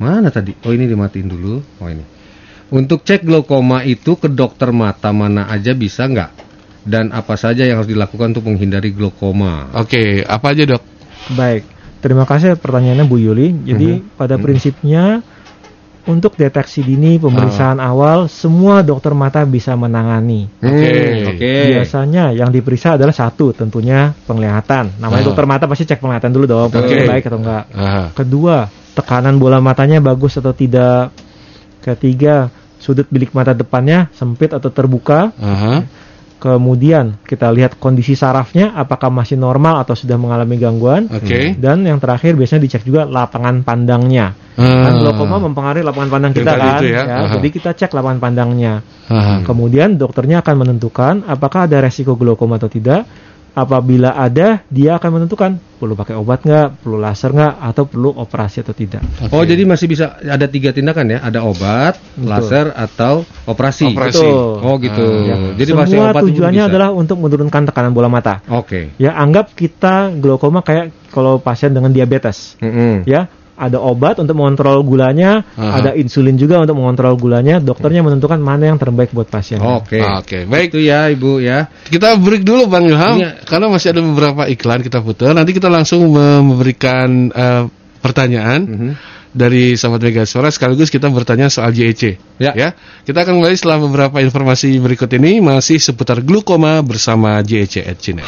Speaker 2: Mana tadi? Oh ini dimatiin dulu. Oh ini. Untuk cek glaukoma itu ke dokter mata mana aja bisa nggak? Dan apa saja yang harus dilakukan untuk menghindari glaukoma?
Speaker 3: Oke, apa aja dok?
Speaker 4: Baik. Terima kasih pertanyaannya Bu Yuli. Jadi
Speaker 2: Mhm.
Speaker 4: pada prinsipnya untuk deteksi dini pemeriksaan awal semua dokter mata bisa menangani.
Speaker 3: Oke.
Speaker 2: Hmm, Oke.
Speaker 4: Biasanya yang diperiksa adalah satu tentunya penglihatan. Namanya
Speaker 3: Ah.
Speaker 4: dokter mata pasti cek penglihatan dulu dong,
Speaker 3: Oke.
Speaker 4: baik atau enggak.
Speaker 3: Aha.
Speaker 4: Kedua, tekanan bola matanya bagus atau tidak. Ketiga, sudut bilik mata depannya sempit atau terbuka.
Speaker 3: Aha.
Speaker 4: Kemudian kita lihat kondisi sarafnya apakah masih normal atau sudah mengalami gangguan.
Speaker 3: Oke.
Speaker 4: Dan yang terakhir biasanya dicek juga lapangan pandangnya. Kan
Speaker 3: Ah.
Speaker 4: glaukoma mempengaruhi lapangan pandang kita kan.
Speaker 3: itu ya. Aha.
Speaker 4: Jadi kita cek lapangan pandangnya.
Speaker 3: Aha.
Speaker 4: Kemudian dokternya akan menentukan apakah ada resiko glaukoma atau tidak. Apabila ada, dia akan menentukan perlu pakai obat nggak, perlu laser nggak, atau perlu operasi atau tidak.
Speaker 2: Oh jadi masih bisa ada tiga tindakan ya? Ada obat,
Speaker 4: Betul.
Speaker 2: laser atau operasi.
Speaker 3: Operasi.
Speaker 4: Betul.
Speaker 2: Oh gitu.
Speaker 3: Ah.
Speaker 2: Jadi
Speaker 4: Semua
Speaker 2: masih obat
Speaker 4: tujuannya
Speaker 2: bisa.
Speaker 4: adalah untuk menurunkan tekanan bola mata.
Speaker 2: Oke.
Speaker 4: Ya anggap kita glaukoma kayak kalau pasien dengan diabetes.
Speaker 2: Mm-mm.
Speaker 4: Ya ada obat untuk mengontrol gulanya,
Speaker 3: Aha.
Speaker 4: ada insulin juga untuk mengontrol gulanya. Dokternya menentukan mana yang terbaik buat pasien.
Speaker 2: Oke.
Speaker 3: Oke, baik.
Speaker 2: Itu ya ibu ya.
Speaker 3: Kita break dulu Bang Ilham
Speaker 2: Iya.
Speaker 3: karena masih ada beberapa iklan kita putar. Nanti kita langsung memberikan eh, pertanyaan
Speaker 2: Mhm.
Speaker 3: dari sahabat Mega Suara sekaligus kita bertanya soal JEC.
Speaker 2: Ya.
Speaker 3: Kita akan kembali setelah beberapa informasi berikut ini masih seputar glukoma bersama JEC at Ciner.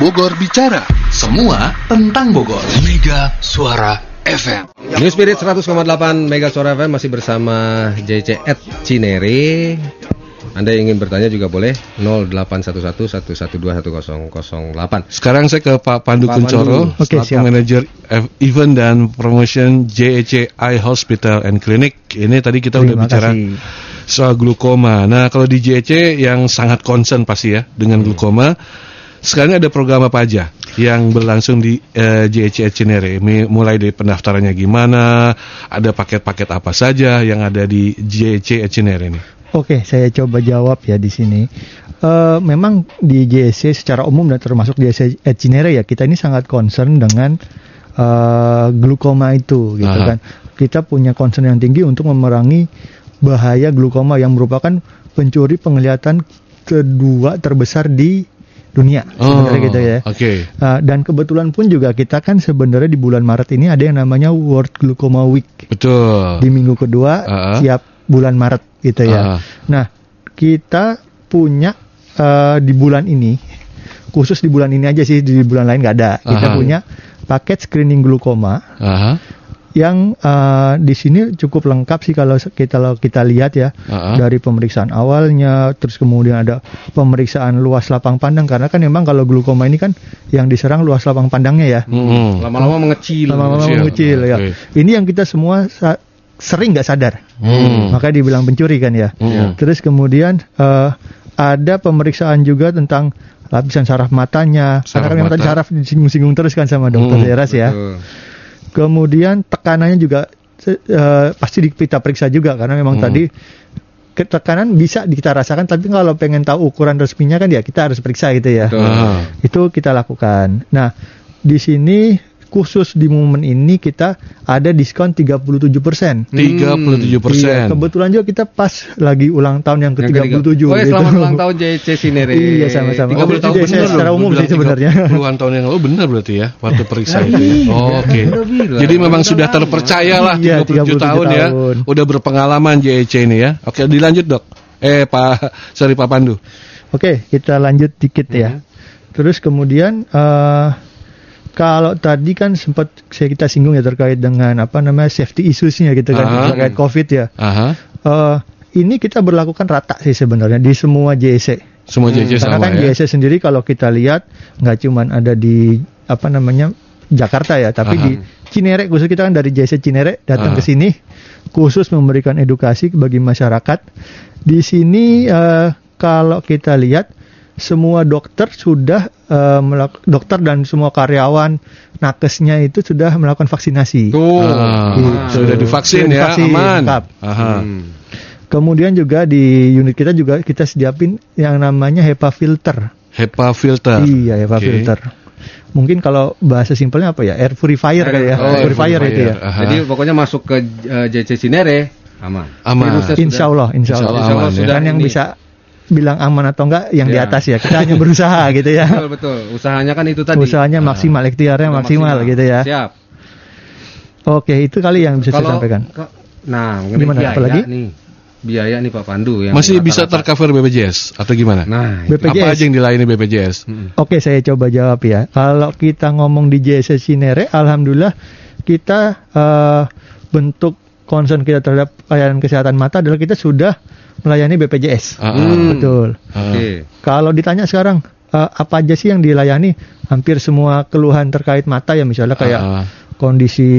Speaker 5: Bogor Bicara. Semua tentang Bogor. Mega Suara FM.
Speaker 2: New Spirit 100,8 Mega Suara FM masih bersama JC at Cinere. Anda yang ingin bertanya juga boleh 0811-112-108.
Speaker 3: Sekarang saya ke Pak Pandu
Speaker 2: Pak
Speaker 3: Kuncoro,
Speaker 2: Pandu.
Speaker 6: Oke,
Speaker 3: selaku
Speaker 6: siap.
Speaker 3: manajer F- event dan promotion JEC Eye Hospital and Clinic. Ini tadi kita udah
Speaker 6: Terima
Speaker 3: bicara
Speaker 6: kasih.
Speaker 3: soal glukoma. Nah, kalau di JEC yang sangat concern pasti ya dengan glukoma. Sekarang ada program apa aja yang berlangsung di eh, JEC Cinere? Mulai dari pendaftarannya gimana? Ada paket-paket apa saja yang ada di JEC Cinere ini?
Speaker 6: Oke, saya coba jawab ya di sini. Eh, memang di JSC secara umum dan termasuk JSC at Cinere ya kita ini sangat concern dengan eh, glukoma itu, gitu
Speaker 3: Aha.
Speaker 6: kan. Kita punya concern yang tinggi untuk memerangi bahaya glukoma yang merupakan pencuri penglihatan kedua terbesar di dunia, sebenarnya gitu ya.
Speaker 3: Oke.
Speaker 6: Uh, dan kebetulan pun juga kita kan sebenarnya di bulan Maret ini ada yang namanya World Glaucoma Week
Speaker 3: Betul.
Speaker 6: di minggu kedua
Speaker 3: Ah.
Speaker 6: tiap bulan Maret gitu ya.
Speaker 3: Ah.
Speaker 6: Nah, kita punya uh, di bulan ini khusus di bulan ini aja sih di bulan lain nggak ada. Kita
Speaker 3: Aha.
Speaker 6: punya paket screening glukoma
Speaker 3: Aha.
Speaker 6: Yang uh, di sini cukup lengkap sih kalau kita kalau kita lihat ya
Speaker 3: Ah.
Speaker 6: dari pemeriksaan awalnya terus kemudian ada pemeriksaan luas lapang pandang karena kan memang kalau glukoma ini kan yang diserang luas lapang pandangnya ya
Speaker 3: Mm-mm.
Speaker 2: Lama-lama mengecil.
Speaker 6: lama-lama
Speaker 3: mengecil.
Speaker 6: mengecil ya ini yang kita semua sa- sering nggak sadar
Speaker 3: Hmm.
Speaker 6: makanya dibilang pencuri kan ya
Speaker 3: Hmm.
Speaker 6: terus kemudian eh, ada pemeriksaan juga tentang lapisan saraf matanya
Speaker 3: Saraf
Speaker 6: karena kan
Speaker 3: mata.
Speaker 6: saraf disinggung-singgung terus kan sama dokter
Speaker 3: Hmm,
Speaker 6: Deras ya
Speaker 2: Betul.
Speaker 6: Kemudian tekanannya juga eh, pasti kita periksa juga karena memang
Speaker 3: Hmm.
Speaker 6: tadi tekanan bisa kita rasakan tapi kalau pengen tahu ukuran resminya kan ya kita harus periksa gitu ya
Speaker 2: Betul.
Speaker 6: Itu kita lakukan nah di sini khusus di momen ini kita ada diskon 37 persen
Speaker 3: 37 persen.
Speaker 6: Iya, kebetulan juga kita pas lagi ulang tahun yang
Speaker 2: Yang
Speaker 6: ke-37
Speaker 2: ketiga. Oh ya,
Speaker 6: gitu.
Speaker 2: selamat ulang tahun JC Sinere.
Speaker 6: Iya, sama-sama.
Speaker 2: Tiga
Speaker 6: Oh,
Speaker 2: puluh
Speaker 6: itu
Speaker 2: tahun
Speaker 6: JC
Speaker 2: bener
Speaker 6: secara umum sih sebenarnya.
Speaker 3: Puluhan tahun yang lalu benar berarti ya waktu periksa itu.
Speaker 6: Iya,
Speaker 3: ya? Oh, Oke. Jadi memang
Speaker 2: Udah
Speaker 3: sudah terpercaya lah
Speaker 6: Iya,
Speaker 3: 37
Speaker 6: 37
Speaker 3: tahun ya. Udah berpengalaman JEC ini ya. Oke, dilanjut, Dok. Eh, Pak sorry Pak Pandu.
Speaker 6: Oke, kita lanjut dikit ya. Terus kemudian eh kalau tadi kan sempat saya kita singgung ya terkait dengan apa namanya safety issues-nya gitu kan
Speaker 3: Ah.
Speaker 6: terkait COVID ya.
Speaker 3: Aha.
Speaker 6: Eh ini kita berlakukan rata sih sebenarnya di semua JC.
Speaker 3: Semua JEC
Speaker 6: Karena
Speaker 3: sama
Speaker 6: kan
Speaker 3: ya.
Speaker 6: JC sendiri kalau kita lihat nggak cuman ada di apa namanya Jakarta ya, tapi
Speaker 3: Aha.
Speaker 6: di Cinere khusus kita kan dari JC Cinere datang
Speaker 3: Aha.
Speaker 6: ke sini khusus memberikan edukasi bagi masyarakat. Di sini eh, kalau kita lihat semua dokter sudah eh, melak- dokter dan semua karyawan nakesnya itu sudah melakukan vaksinasi.
Speaker 2: Tuh.
Speaker 3: Ah,
Speaker 6: Gitu.
Speaker 3: Sudah divaksin
Speaker 6: Sudah
Speaker 3: ya,
Speaker 6: divaksin,
Speaker 3: aman.
Speaker 6: lengkap.
Speaker 3: Aha.
Speaker 2: Hmm.
Speaker 6: Kemudian juga di unit kita juga kita sediapin yang namanya HEPA filter.
Speaker 3: HEPA filter.
Speaker 6: Iya, HEPA
Speaker 3: Oke.
Speaker 6: filter. Mungkin kalau bahasa simpelnya apa ya? Air purifier kali ya.
Speaker 3: Oh,
Speaker 6: air purifier
Speaker 3: air
Speaker 6: itu ya.
Speaker 3: Aha.
Speaker 2: Jadi pokoknya masuk ke eh, JC Sinere aman.
Speaker 3: Aman.
Speaker 2: Virusnya sudah-
Speaker 6: Insya Allah, insya
Speaker 3: Insya
Speaker 6: Allah.
Speaker 3: Allah
Speaker 2: Insya Allah
Speaker 3: aman, ya.
Speaker 2: sudah
Speaker 6: Dan yang
Speaker 2: ini.
Speaker 6: bisa bilang aman atau enggak yang di
Speaker 2: Ya.
Speaker 6: atas ya. Kita hanya berusaha *laughs* gitu ya.
Speaker 2: Betul betul. Usahanya kan itu tadi.
Speaker 6: Usahanya maksimal, ikhtiarnya
Speaker 2: Udah
Speaker 6: maksimal, gitu ya.
Speaker 2: Siap.
Speaker 6: Oke, itu kali yang bisa saya sampaikan.
Speaker 2: ka- nah,
Speaker 6: Gimana,
Speaker 2: biaya
Speaker 6: apalagi?
Speaker 2: nih. Biaya nih Pak Pandu yang
Speaker 3: Masih bisa tercover BPJS atau gimana?
Speaker 2: Nah.
Speaker 6: BPJS.
Speaker 3: Apa aja yang dilayani BPJS?
Speaker 6: Oke, saya coba jawab ya. Kalau kita ngomong di JSS Cinere, alhamdulillah kita eh, bentuk concern kita terhadap layanan kesehatan mata adalah kita sudah melayani BPJS.
Speaker 3: Ah, ah.
Speaker 2: Hmm.
Speaker 6: Betul.
Speaker 3: Ah.
Speaker 2: Oke.
Speaker 6: Kalau ditanya sekarang eh, apa aja sih yang dilayani? Hampir semua keluhan terkait mata ya misalnya kayak
Speaker 3: ah.
Speaker 6: kondisi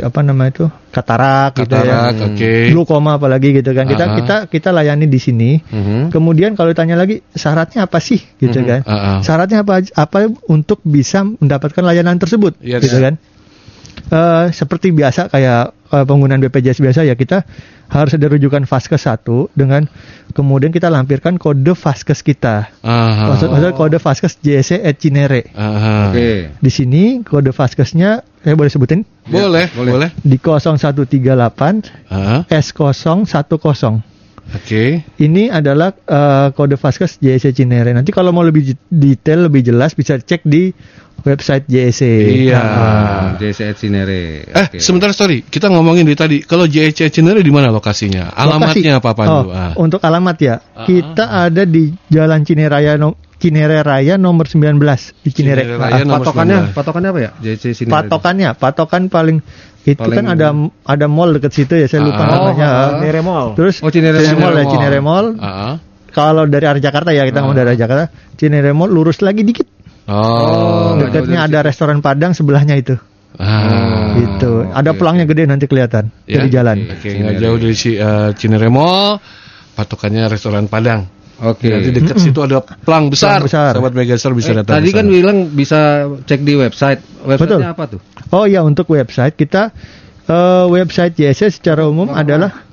Speaker 6: apa nama itu katarak, gitu ya.
Speaker 3: Katarak, oke.
Speaker 6: glukoma apalagi gitu kan. Kita
Speaker 3: Ah, ah.
Speaker 6: kita kita layani di sini.
Speaker 3: Mhm.
Speaker 6: Kemudian kalau ditanya lagi syaratnya apa sih gitu
Speaker 3: Mhm.
Speaker 6: kan?
Speaker 3: Ah, ah.
Speaker 6: Syaratnya apa apa untuk bisa mendapatkan layanan tersebut
Speaker 3: Yes.
Speaker 6: gitu kan? Eh, seperti biasa kayak eh, penggunaan BPJS biasa ya kita harus ada rujukan Vaskes satu dengan kemudian kita lampirkan kode Vaskes kita.
Speaker 3: Ah,
Speaker 6: Maksud, maksud kode Vaskes JC at Cinere.
Speaker 2: Oke.
Speaker 6: Di sini kode Vaskesnya saya boleh sebutin
Speaker 3: Boleh,
Speaker 2: boleh.
Speaker 3: boleh.
Speaker 6: di 0138
Speaker 3: Ah,
Speaker 6: S010.
Speaker 3: Oke.
Speaker 6: Ini adalah eh, kode Vaskes JSC Cinere. Nanti kalau mau lebih detail, lebih jelas bisa cek di website JSC.
Speaker 3: Iya.
Speaker 6: Nah,
Speaker 2: JC at Sinere.
Speaker 3: Eh,
Speaker 2: Oke.
Speaker 3: sebentar sorry. Kita ngomongin dari tadi. Kalau JEC Cinere di mana lokasinya? Alamatnya
Speaker 6: lokasi-
Speaker 3: apa Pandu?
Speaker 6: Oh,
Speaker 3: Ah.
Speaker 6: Untuk alamat ya,
Speaker 3: Ah,
Speaker 6: kita ada di Jalan Cinere Raya no, Cinere Raya nomor 19 di Cinere.
Speaker 3: Cinere
Speaker 6: Nah,
Speaker 3: Raya nomor
Speaker 2: patokannya
Speaker 3: 19.
Speaker 2: patokannya apa ya? JC Sinere.
Speaker 6: patokannya, patokan paling itu
Speaker 2: Paling-
Speaker 6: kan ada ada mall dekat situ ya, saya lupa
Speaker 3: Ah.
Speaker 6: namanya.
Speaker 2: Oh,
Speaker 4: Cinere Mall.
Speaker 6: Terus
Speaker 2: Oh, Cinere
Speaker 6: Cinere Mall ya,
Speaker 3: Mall.
Speaker 6: Cinere Mall.
Speaker 3: Ah, ah.
Speaker 6: kalau dari arah Jakarta ya kita ngomong dari arah Jakarta, Cinere Mall lurus lagi dikit.
Speaker 3: Oh.
Speaker 6: Dekatnya ada restoran Padang sebelahnya itu.
Speaker 3: Ah.
Speaker 6: gitu. Ada
Speaker 2: oke,
Speaker 6: pelangnya gede nanti kelihatan
Speaker 3: Ya?
Speaker 6: dari jalan.
Speaker 3: Oke, nggak jauh dari si uh, Cinere Mall, patokannya restoran Padang.
Speaker 2: Oke.
Speaker 3: Nanti dekat situ ada pelang besar.
Speaker 6: Pelang besar.
Speaker 3: Sahabat Megastar bisa
Speaker 2: Eh,
Speaker 3: datang.
Speaker 2: tadi kan bilang bisa cek di website. Websitenya
Speaker 6: Betul.
Speaker 2: apa tuh?
Speaker 6: Oh ya untuk website kita eh, website JSS secara umum adalah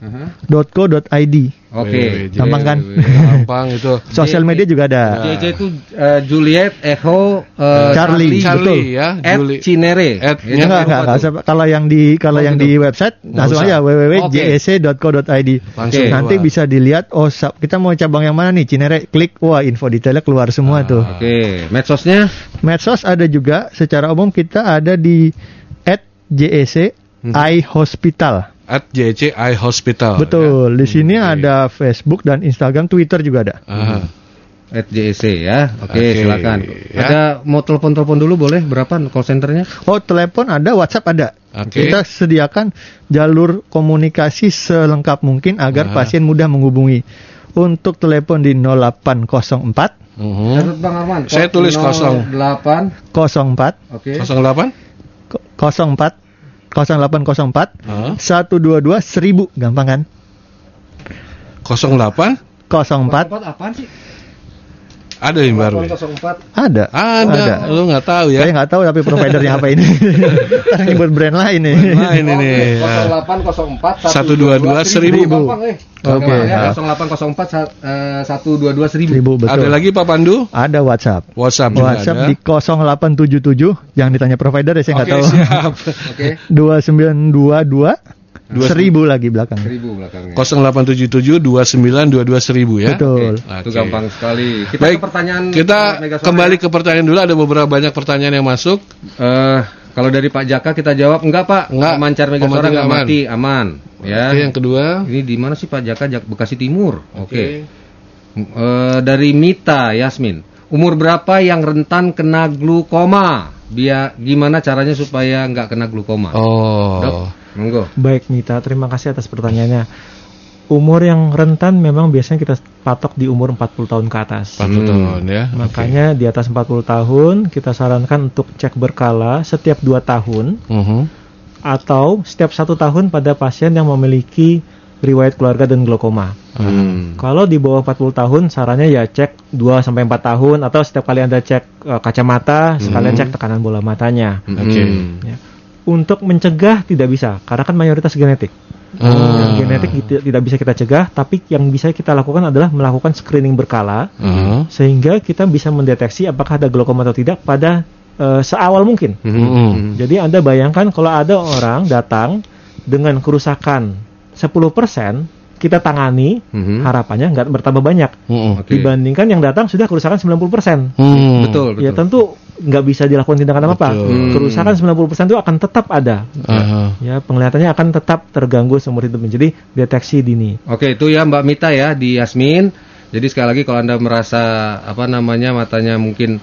Speaker 6: www.jec.co.id.
Speaker 2: Oke.
Speaker 6: Gampang kan?
Speaker 3: gampang itu.
Speaker 6: Sosial media juga ada.
Speaker 2: JJ itu eh, Juliet Echo eh,
Speaker 6: Charlie,
Speaker 3: Charlie ya,
Speaker 2: at
Speaker 3: Juli.
Speaker 2: Cinere.
Speaker 3: At-
Speaker 2: Ya,
Speaker 6: Enggak, enggak, enggak. Kalau yang di kalau
Speaker 2: Oh,
Speaker 6: yang
Speaker 2: gitu.
Speaker 6: di website langsung
Speaker 3: usah.
Speaker 6: aja www.jec.co.id.
Speaker 3: Langsung
Speaker 2: Oke.
Speaker 6: Nanti
Speaker 3: keluar.
Speaker 6: bisa dilihat oh kita mau cabang yang mana nih Cinere klik wah info detailnya keluar semua tuh.
Speaker 2: Oke, medsosnya
Speaker 6: Medsos ada juga secara umum kita ada di @jec iHospital.
Speaker 3: At JC Eye Hospital.
Speaker 6: Betul. Di sini
Speaker 3: Oh, Oke.
Speaker 6: ada Facebook dan Instagram, Twitter juga ada.
Speaker 3: Aha.
Speaker 2: at JEC ya. Oke,
Speaker 3: Oke,
Speaker 2: silakan.
Speaker 3: ya.
Speaker 2: Ada mau telepon-telepon dulu boleh? Berapa call centernya?
Speaker 6: Oh, telepon ada, WhatsApp ada.
Speaker 3: Oke.
Speaker 6: Kita sediakan jalur komunikasi selengkap mungkin agar
Speaker 3: Aha.
Speaker 6: pasien mudah menghubungi. Untuk telepon di 0804
Speaker 3: Mhm.
Speaker 2: Catat Bang Arman.
Speaker 3: Saya tulis kosong.
Speaker 2: 08.
Speaker 6: 04
Speaker 2: Oke.
Speaker 3: 08?
Speaker 6: ko- 04 0804
Speaker 3: Hah?
Speaker 6: 122 1000 gampang kan?
Speaker 3: 08?
Speaker 6: 04
Speaker 2: apaan sih?
Speaker 3: Ada yang baru. ya?
Speaker 2: 04.
Speaker 6: ada.
Speaker 3: Ada. Lu nggak tahu ya?
Speaker 6: Saya nggak tahu tapi providernya apa ini. *laughs* Ntar nyebut brand lain nih.
Speaker 3: Nah, ini nih. ya.
Speaker 2: 0804
Speaker 3: 122 1000.
Speaker 2: Gampang, eh.
Speaker 6: Oke.
Speaker 2: Gampang ya.
Speaker 6: Nah.
Speaker 2: 0804 sa- eh, 122 1000.
Speaker 6: 1000 betul.
Speaker 3: Ada lagi Pak Pandu?
Speaker 6: Ada WhatsApp.
Speaker 3: WhatsApp juga
Speaker 6: WhatsApp
Speaker 3: ada.
Speaker 6: di 0877 yang ditanya provider ya saya nggak
Speaker 3: Oke,
Speaker 6: tahu.
Speaker 3: siap.
Speaker 2: Oke. *laughs*
Speaker 6: 2922 1000 lagi belakang.
Speaker 2: 1000 belakangnya.
Speaker 3: 0877 2922 1000 ya.
Speaker 6: Betul.
Speaker 2: Itu
Speaker 3: Oke.
Speaker 2: gampang sekali. Kita
Speaker 3: Baik,
Speaker 2: ke pertanyaan
Speaker 3: kita
Speaker 2: uh,
Speaker 3: kembali ke pertanyaan dulu. Ada beberapa banyak pertanyaan yang masuk.
Speaker 2: Eh, kalau dari Pak Jaka kita jawab enggak Pak,
Speaker 3: Enggak.
Speaker 2: Mancar Mega Suara enggak
Speaker 3: aman.
Speaker 2: mati, aman. Ya.
Speaker 3: Oke, yang kedua.
Speaker 2: Ini di mana sih Pak Jaka? Jak- Bekasi Timur. Oke. Eh, dari Mita Yasmin. Umur berapa yang rentan kena glukoma? Biar gimana caranya supaya nggak kena glukoma?
Speaker 3: Oh.
Speaker 2: Dok, monggo.
Speaker 4: Baik Mita, terima kasih atas pertanyaannya. Umur yang rentan memang biasanya kita patok di umur 40 tahun ke atas.
Speaker 3: 40
Speaker 2: Hmm.
Speaker 3: tahun ya.
Speaker 4: Makanya di atas 40 tahun kita sarankan untuk cek berkala setiap 2 tahun
Speaker 3: Oke. Mhm.
Speaker 4: atau setiap satu tahun pada pasien yang memiliki riwayat keluarga dan glaukoma.
Speaker 2: Hmm.
Speaker 4: Kalau di bawah 40 tahun sarannya ya cek 2 sampai 4 tahun atau setiap kali Anda cek eh, kacamata sekalian cek tekanan bola matanya.
Speaker 3: Oke.
Speaker 2: Hmm.
Speaker 4: Ya. Untuk mencegah tidak bisa karena kan mayoritas genetik. Yang genetik tidak, bisa kita cegah, tapi yang bisa kita lakukan adalah melakukan screening berkala
Speaker 3: Mhm.
Speaker 4: sehingga kita bisa mendeteksi apakah ada glaukoma atau tidak pada eh, seawal mungkin.
Speaker 3: Mhm.
Speaker 4: Jadi Anda bayangkan kalau ada orang datang dengan kerusakan 10% kita tangani,
Speaker 2: Mhm.
Speaker 4: harapannya nggak bertambah banyak.
Speaker 3: Mhm.
Speaker 2: Oke.
Speaker 4: Dibandingkan yang datang sudah kerusakan 90%.
Speaker 3: Hmm.
Speaker 2: Betul, betul.
Speaker 4: Ya tentu nggak bisa dilakukan tindakan apa-apa.
Speaker 3: Betul.
Speaker 2: Hmm.
Speaker 4: Kerusakan 90% itu akan tetap ada.
Speaker 3: Aha.
Speaker 4: Ya, penglihatannya akan tetap terganggu seumur hidup. Jadi deteksi dini.
Speaker 2: Oke, itu ya Mbak Mita ya di Yasmin. Jadi sekali lagi kalau Anda merasa apa namanya matanya mungkin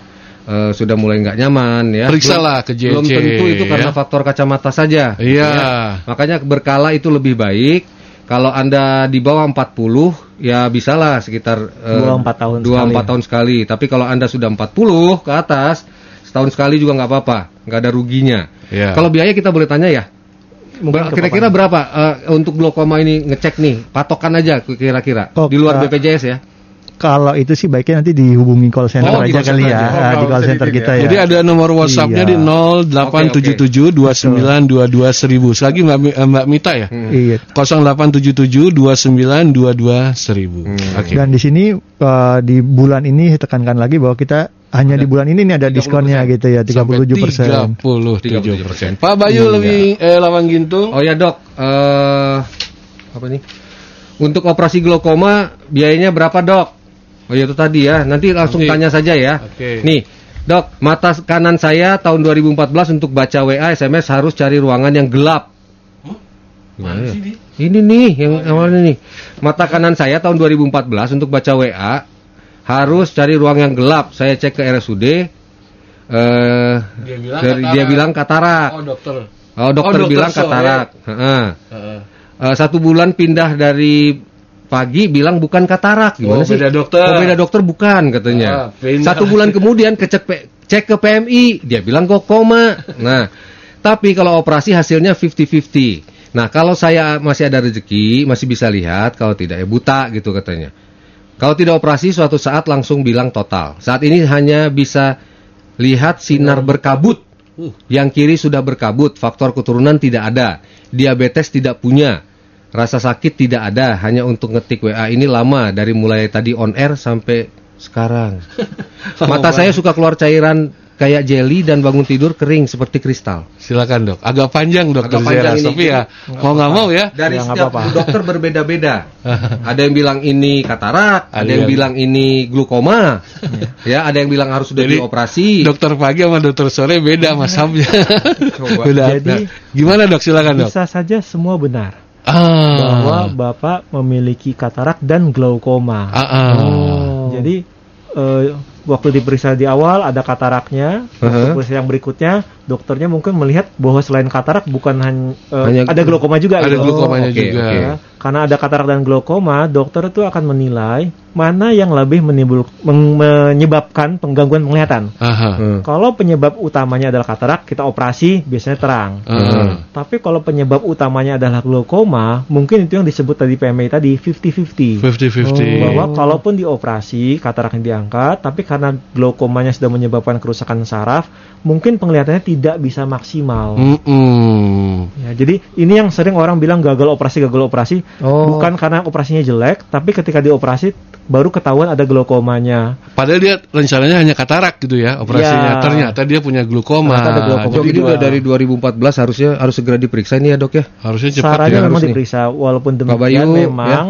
Speaker 2: eh, sudah mulai nggak nyaman ya.
Speaker 3: Periksalah ke JC,
Speaker 2: Belum tentu itu karena
Speaker 3: ya.
Speaker 2: faktor kacamata saja.
Speaker 3: Iya.
Speaker 2: Ya. Makanya berkala itu lebih baik. Kalau Anda di bawah 40 ya bisalah sekitar eh,
Speaker 4: Dua, empat tahun
Speaker 2: dua, empat tahun sekali. Tapi kalau Anda sudah 40 ke atas setahun sekali juga nggak apa-apa, nggak ada ruginya.
Speaker 3: Iya.
Speaker 2: Kalau biaya kita boleh tanya ya. Kira-kira
Speaker 4: apa?
Speaker 2: berapa eh, untuk glaukoma ini ngecek nih? Patokan aja kira-kira di luar. BPJS ya.
Speaker 6: Kalau itu sih baiknya nanti dihubungi call center
Speaker 2: Oh,
Speaker 6: aja
Speaker 2: call
Speaker 6: kali
Speaker 2: center
Speaker 6: ya,
Speaker 2: aja.
Speaker 6: Ah,
Speaker 2: Oh,
Speaker 6: di call center kita
Speaker 2: ya.
Speaker 6: ya.
Speaker 3: Jadi ada nomor WhatsApp-nya
Speaker 6: Iya.
Speaker 3: di 0877 2922 1000. Sekali Mbak, eh, Mbak Mita ya.
Speaker 6: Iya.
Speaker 3: 0877 2922 1000. Oke.
Speaker 6: Dan di sini uh, di bulan ini tekankan lagi bahwa kita hanya di bulan ini nih ada
Speaker 2: 30%.
Speaker 6: diskonnya gitu ya 37 persen.
Speaker 3: 37 persen. Pak Bayu
Speaker 6: Iya.
Speaker 3: lebih eh, lawan gintung.
Speaker 2: Oh ya dok, eh apa nih? Untuk operasi glaukoma biayanya berapa dok? Oh ya itu tadi ya. Nanti langsung
Speaker 3: Nanti.
Speaker 2: tanya saja ya.
Speaker 3: Oke.
Speaker 2: Nih dok, mata kanan saya tahun 2014 untuk baca WA SMS harus cari ruangan yang gelap. Gimana ya? Ini nih yang awalnya nih. Mata kanan saya tahun 2014 untuk baca WA harus cari ruang yang gelap. Saya cek ke RSUD. Eh,
Speaker 3: Dia bilang
Speaker 2: dari- dia bilang katarak.
Speaker 3: Oh, dokter.
Speaker 2: Oh, dokter
Speaker 3: dokter
Speaker 2: bilang
Speaker 3: sore.
Speaker 2: katarak. Heeh.
Speaker 3: Heeh.
Speaker 2: Eh, satu bulan pindah dari pagi bilang bukan katarak gimana
Speaker 3: Oh,
Speaker 2: sih?
Speaker 3: beda dokter.
Speaker 2: Oh, beda dokter bukan katanya.
Speaker 3: Ah.
Speaker 2: Satu bulan kemudian kecek cek ke PMI, dia bilang koma. Nah, tapi kalau operasi hasilnya 50-50. Nah, kalau saya masih ada rezeki, masih bisa lihat, kalau tidak ya buta gitu katanya. Kalau tidak operasi suatu saat langsung bilang total. Saat ini hanya bisa lihat sinar berkabut. Yang kiri sudah berkabut, faktor keturunan tidak ada. Diabetes tidak punya. Rasa sakit tidak ada, hanya untuk ngetik WA ini lama dari mulai tadi on air sampai sekarang. *laughs* Mata saya suka keluar cairan kayak jelly dan bangun tidur kering seperti kristal.
Speaker 3: Silakan dok. Agak panjang dokter
Speaker 2: Agak panjang
Speaker 3: Zeras,
Speaker 2: ini.
Speaker 3: tapi ya mau nggak mau ya.
Speaker 2: Dari
Speaker 4: Ya,
Speaker 2: setiap
Speaker 4: apa-apa.
Speaker 2: dokter berbeda-beda. *laughs* ada yang bilang ini katarak, ada
Speaker 3: Ada
Speaker 2: yang
Speaker 3: yang-
Speaker 2: bilang ini glukoma. *laughs* ya, ada yang bilang harus sudah
Speaker 3: Jadi,
Speaker 2: dioperasi.
Speaker 3: Dokter pagi sama dokter sore beda masabnya.
Speaker 2: Coba.
Speaker 3: beda.
Speaker 4: Jadi-
Speaker 3: Nah, gimana dok? Silakan dok.
Speaker 4: Bisa saja semua benar
Speaker 3: Ah.
Speaker 4: bahwa Bapak memiliki katarak dan glaukoma.
Speaker 3: Ah, ah.
Speaker 4: Jadi eh, waktu diperiksa di awal ada kataraknya,
Speaker 2: Uh-huh.
Speaker 4: periksa yang berikutnya dokternya mungkin melihat bahwa selain katarak bukan hanya, eh,
Speaker 2: Hanya-
Speaker 4: ada glaukoma juga
Speaker 3: Ada
Speaker 4: gitu.
Speaker 3: glukomanya
Speaker 2: oke,
Speaker 3: juga.
Speaker 2: oke.
Speaker 4: Ya, karena ada katarak dan glaukoma, dokter itu akan menilai mana yang lebih menimbul meng- menyebabkan penggangguan penglihatan.
Speaker 3: Aha.
Speaker 2: Hmm.
Speaker 4: Kalau penyebab utamanya adalah katarak, kita operasi biasanya terang.
Speaker 3: Ah.
Speaker 4: Tapi kalau penyebab utamanya adalah glaukoma, mungkin itu yang disebut tadi PMI tadi 50-50.
Speaker 3: 50-50.
Speaker 4: Bahwa kalaupun dioperasi kataraknya diangkat, tapi karena glaukomanya sudah menyebabkan kerusakan saraf, mungkin penglihatannya tidak bisa maksimal.
Speaker 3: Mm-mm.
Speaker 4: Ya, jadi ini yang sering orang bilang gagal operasi, gagal operasi,
Speaker 2: Oh.
Speaker 4: bukan karena operasinya jelek, tapi ketika dioperasi baru ketahuan ada glaukomanya.
Speaker 3: Padahal dia rencananya hanya katarak gitu ya operasinya.
Speaker 4: Ya.
Speaker 3: Ternyata dia punya glukoma.
Speaker 4: Ternyata ada glaukoma.
Speaker 3: Jadi
Speaker 2: ini
Speaker 4: dua.
Speaker 2: udah dari 2014 harusnya harus segera diperiksa ini ya dok ya.
Speaker 3: harusnya cepat
Speaker 4: Sarannya
Speaker 3: ya.
Speaker 4: memang
Speaker 2: harus nih.
Speaker 4: diperiksa, walaupun demikian
Speaker 2: Bayu,
Speaker 4: memang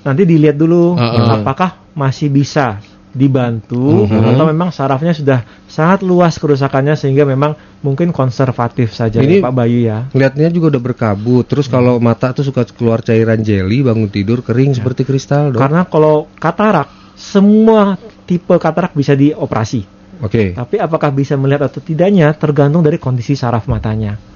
Speaker 4: nanti dilihat dulu
Speaker 3: Uh-uh.
Speaker 4: apakah masih bisa dibantu
Speaker 2: Uh-huh.
Speaker 4: atau memang sarafnya sudah sangat luas kerusakannya sehingga memang mungkin konservatif saja
Speaker 2: Ini-
Speaker 4: ya, Pak Bayu ya.
Speaker 2: Lihatnya juga udah berkabut. Terus kalau mata tuh suka keluar cairan jelly, bangun tidur kering seperti kristal dok.
Speaker 4: Karena kalau katarak semua tipe katarak bisa dioperasi.
Speaker 2: Oke.
Speaker 4: Tapi apakah bisa melihat atau tidaknya tergantung dari kondisi saraf matanya.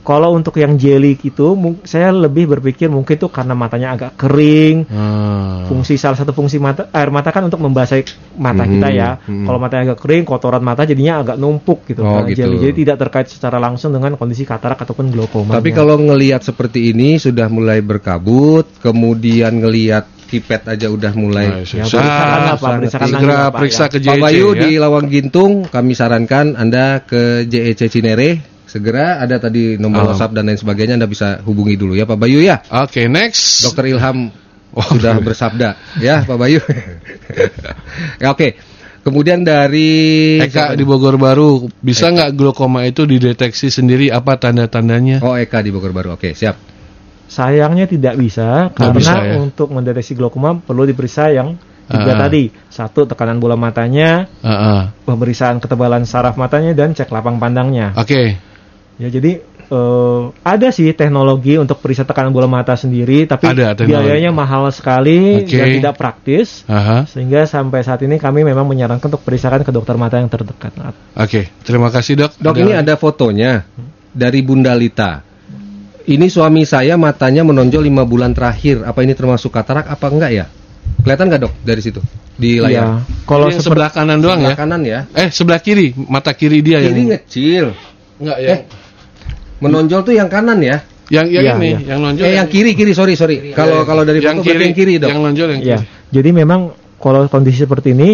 Speaker 4: Kalau untuk yang jelly itu, saya lebih berpikir mungkin itu karena matanya agak kering,
Speaker 3: Ah.
Speaker 4: fungsi salah satu fungsi mata air mata kan untuk membasahi mata
Speaker 2: Mhm,
Speaker 4: kita ya.
Speaker 2: mhm.
Speaker 4: Kalau matanya agak kering, kotoran mata jadinya agak numpuk gitu.
Speaker 2: Oh,
Speaker 4: karena
Speaker 2: gitu.
Speaker 4: jelly. Jadi tidak terkait secara langsung dengan kondisi katarak ataupun glaukoma.
Speaker 2: Tapi kalau ngelihat seperti ini sudah mulai berkabut, kemudian ngelihat pipet aja udah mulai.
Speaker 3: Nah,
Speaker 4: ya,
Speaker 3: susah.
Speaker 4: periksakan apa?
Speaker 3: Segera
Speaker 4: apa,
Speaker 3: periksa
Speaker 4: ya.
Speaker 3: ke
Speaker 2: Pak
Speaker 3: JC
Speaker 2: Bayu
Speaker 3: ya.
Speaker 2: di Lawang Gintung, kami sarankan Anda ke JEC Cinere. Segera ada tadi nomor
Speaker 3: Ah.
Speaker 2: WhatsApp dan lain sebagainya Anda bisa hubungi dulu ya Pak Bayu ya.
Speaker 3: Oke, next.
Speaker 2: Dokter Ilham
Speaker 3: Oh,
Speaker 2: sudah
Speaker 3: iya.
Speaker 2: bersabda ya Pak Bayu. ya, *laughs* Oke. Kemudian dari
Speaker 3: Eka di Bogor Baru, bisa nggak glaukoma itu dideteksi sendiri apa tanda-tandanya?
Speaker 2: Oh Eka di Bogor Baru. Oke, siap.
Speaker 4: Sayangnya tidak bisa karena
Speaker 3: bisa, ya?
Speaker 4: untuk mendeteksi glaukoma perlu diperiksa yang tiga
Speaker 3: Ah.
Speaker 4: tadi. Satu tekanan bola matanya,
Speaker 3: Ah, ah.
Speaker 4: pemeriksaan ketebalan saraf matanya dan cek lapang pandangnya.
Speaker 3: Oke.
Speaker 4: Ya jadi eh, ada sih teknologi untuk periksa tekanan bola mata sendiri, tapi
Speaker 3: Ada teknologi.
Speaker 4: biayanya mahal sekali
Speaker 3: Oke.
Speaker 4: dan tidak praktis.
Speaker 3: Aha.
Speaker 4: Sehingga sampai saat ini kami memang menyarankan untuk periksakan ke dokter mata yang terdekat.
Speaker 3: Oke, terima kasih dok.
Speaker 2: Dok ini ada fotonya dari Bunda Lita. Ini suami saya matanya menonjol lima bulan terakhir. Apa ini termasuk katarak apa enggak ya? Kelihatan nggak dok dari situ di
Speaker 4: Iya.
Speaker 2: layar?
Speaker 4: Kalau
Speaker 3: yang
Speaker 4: seperti
Speaker 3: sebelah kanan doang
Speaker 2: Sebelah
Speaker 3: ya?
Speaker 2: kanan ya.
Speaker 3: Eh sebelah kiri, mata kiri dia
Speaker 2: Ini
Speaker 3: yang
Speaker 2: ngecil.
Speaker 3: enggak ya?
Speaker 2: Eh, Menonjol tuh yang kanan ya?
Speaker 3: yang yang
Speaker 4: Iya,
Speaker 3: ini,
Speaker 4: iya.
Speaker 3: yang nonjol.
Speaker 2: eh yang kiri kiri sorry sorry. Kalau kalau dari
Speaker 3: yang
Speaker 2: foto berarti yang kiri dok.
Speaker 3: Yang nonjol yang
Speaker 4: ya.
Speaker 3: kiri.
Speaker 4: Jadi memang kalau kondisi seperti ini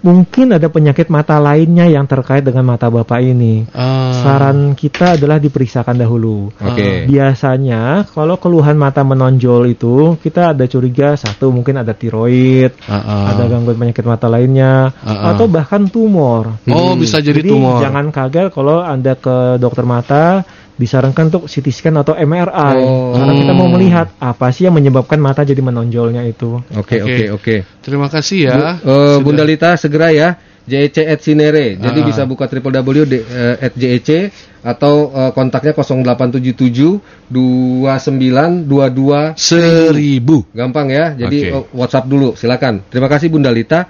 Speaker 4: mungkin ada penyakit mata lainnya yang terkait dengan mata bapak ini.
Speaker 3: Ah.
Speaker 4: Saran kita adalah diperiksakan dahulu.
Speaker 2: Oke.
Speaker 4: Biasanya kalau keluhan mata menonjol itu kita ada curiga satu mungkin ada tiroid,
Speaker 3: Ah, ah.
Speaker 4: ada gangguan penyakit mata lainnya,
Speaker 3: Ah, ah.
Speaker 4: atau bahkan tumor.
Speaker 3: Oh, bisa jadi, tumor.
Speaker 4: jangan kaget kalau anda ke dokter mata disarankan untuk CT scan atau MRI
Speaker 2: Oh.
Speaker 4: karena kita mau melihat apa sih yang menyebabkan mata jadi menonjolnya itu.
Speaker 2: Oke
Speaker 3: Oke.
Speaker 2: oke oke.
Speaker 3: Terima kasih ya.
Speaker 2: Bu- eh, Bunda Lita segera ya. JEC at Sinere. Jadi
Speaker 3: Ah.
Speaker 2: bisa buka www de- eh, at JEC atau eh, kontaknya 0877 2922
Speaker 3: Seribu.
Speaker 2: Gampang ya. Jadi eh, WhatsApp dulu silakan. Terima kasih Bunda Lita.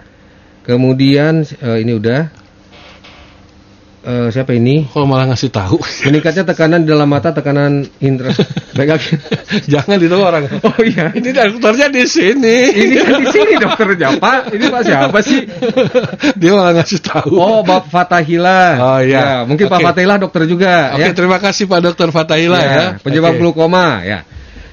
Speaker 2: Kemudian ini udah eh, siapa ini?
Speaker 3: Kalau malah ngasih tahu.
Speaker 2: Meningkatnya tekanan di dalam mata, tekanan indera. *laughs* Baik.
Speaker 3: Jangan itu orang.
Speaker 2: Oh iya.
Speaker 3: Ini dokternya di sini.
Speaker 2: Ini kan di sini dokternya Pak. Ini Pak siapa sih?
Speaker 3: Dia malah ngasih tahu.
Speaker 2: Oh, Bapak Fatahila.
Speaker 3: Oh, iya.
Speaker 2: Ya, mungkin Pak
Speaker 3: Oke.
Speaker 2: Fatahila dokter juga
Speaker 3: Oke,
Speaker 2: ya.
Speaker 3: terima kasih Pak Dokter Fatahila ya.
Speaker 2: Ya, penyebab
Speaker 3: Oke.
Speaker 2: glaukoma ya.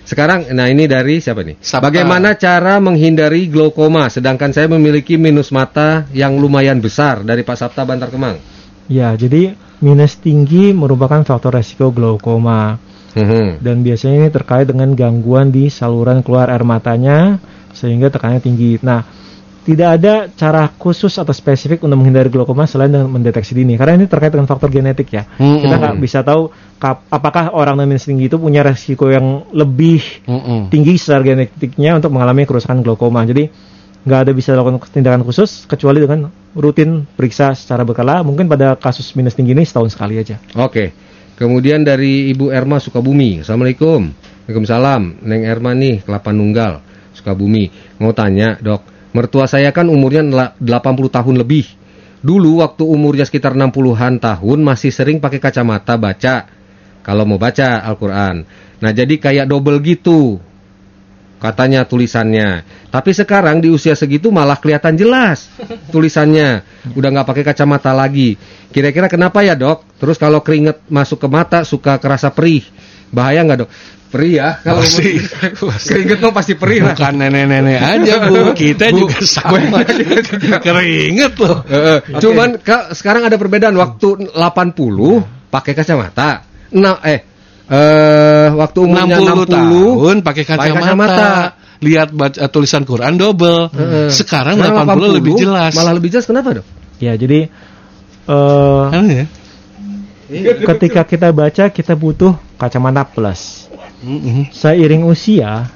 Speaker 2: Sekarang nah ini dari siapa nih?
Speaker 3: Sabta.
Speaker 2: Bagaimana cara menghindari glaukoma sedangkan saya memiliki minus mata yang lumayan besar dari Pak Sabta Bantar Kemang.
Speaker 4: Ya, jadi minus tinggi merupakan faktor resiko glaukoma
Speaker 2: Mhm.
Speaker 4: dan biasanya ini terkait dengan gangguan di saluran keluar air matanya sehingga tekanannya tinggi. Nah, tidak ada cara khusus atau spesifik untuk menghindari glaukoma selain dengan mendeteksi dini karena ini terkait dengan faktor genetik ya.
Speaker 3: Mm-mm.
Speaker 4: Kita nggak bisa tahu kap- apakah orang dengan minus tinggi itu punya resiko yang lebih
Speaker 3: Mm-mm.
Speaker 4: tinggi secara genetiknya untuk mengalami kerusakan glaukoma. Jadi nggak ada bisa lakukan tindakan khusus kecuali dengan rutin periksa secara berkala. Mungkin pada kasus minus tinggi ini setahun sekali aja.
Speaker 2: Oke. Kemudian dari Ibu Erma Sukabumi. Assalamualaikum. Waalaikumsalam. Neng Erma nih, Kelapa Nunggal, Sukabumi. Mau tanya, Dok. Mertua saya kan umurnya nela- 80 tahun lebih. Dulu waktu umurnya sekitar 60-an tahun masih sering pakai kacamata baca. Kalau mau baca Al-Qur'an. Nah, jadi kayak double gitu. Katanya tulisannya. Tapi sekarang di usia segitu malah kelihatan jelas tulisannya. Udah nggak pakai kacamata lagi. Kira-kira kenapa ya dok? Terus kalau keringet masuk ke mata suka kerasa perih. Bahaya nggak dok? Perih ya? Kalau
Speaker 3: Pasti.
Speaker 2: keringet tuh pasti perih lah.
Speaker 3: Bukan nenek-nenek aja bu, *laughs* kita
Speaker 2: Bu,
Speaker 3: juga *laughs* *laughs* sama. Keringet loh.
Speaker 2: Eh, eh, Cuman ka- sekarang ada perbedaan. Waktu 80 pakai kacamata. Nah, eh eh waktu umurnya
Speaker 3: 60
Speaker 2: 60,
Speaker 3: tahun pakai
Speaker 2: pakai
Speaker 3: kacamata. Lihat baca tulisan Quran double.
Speaker 2: Heeh.
Speaker 3: Sekarang
Speaker 2: Sekarang
Speaker 3: 80, lebih jelas.
Speaker 2: Malah lebih jelas kenapa dok?
Speaker 4: Ya, jadi eh,
Speaker 3: Aneh ya?
Speaker 4: ketika kita baca kita butuh kacamata plus.
Speaker 3: Mm-mm.
Speaker 4: Seiring usia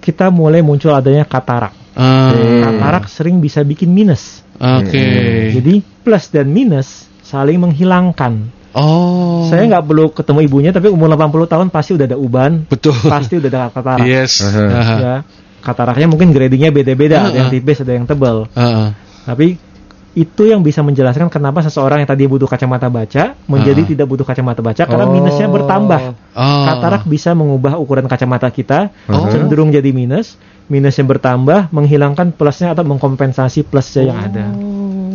Speaker 4: kita mulai muncul adanya katarak.
Speaker 3: Ah,
Speaker 4: Katarak sering bisa bikin minus.
Speaker 3: Oke.
Speaker 4: Jadi plus dan minus saling menghilangkan.
Speaker 3: Oh.
Speaker 4: Saya nggak perlu ketemu ibunya tapi umur 80 tahun pasti udah ada uban,
Speaker 3: betul.
Speaker 4: pasti udah ada katarak.
Speaker 3: Yes.
Speaker 2: Aha.
Speaker 3: Aha.
Speaker 4: Ya. Kataraknya mungkin gradingnya beda-beda, ada yang
Speaker 3: Ah, ah.
Speaker 4: tipis, ada yang tebal.
Speaker 3: Aha.
Speaker 4: Tapi itu yang bisa menjelaskan kenapa seseorang yang tadi butuh kacamata baca menjadi
Speaker 3: Ah.
Speaker 4: tidak butuh kacamata baca karena
Speaker 2: Oh.
Speaker 4: minusnya bertambah.
Speaker 3: Oh.
Speaker 4: Katarak bisa mengubah ukuran kacamata kita
Speaker 3: Oh.
Speaker 4: cenderung jadi minus, minusnya bertambah menghilangkan plusnya atau mengkompensasi plusnya yang ada.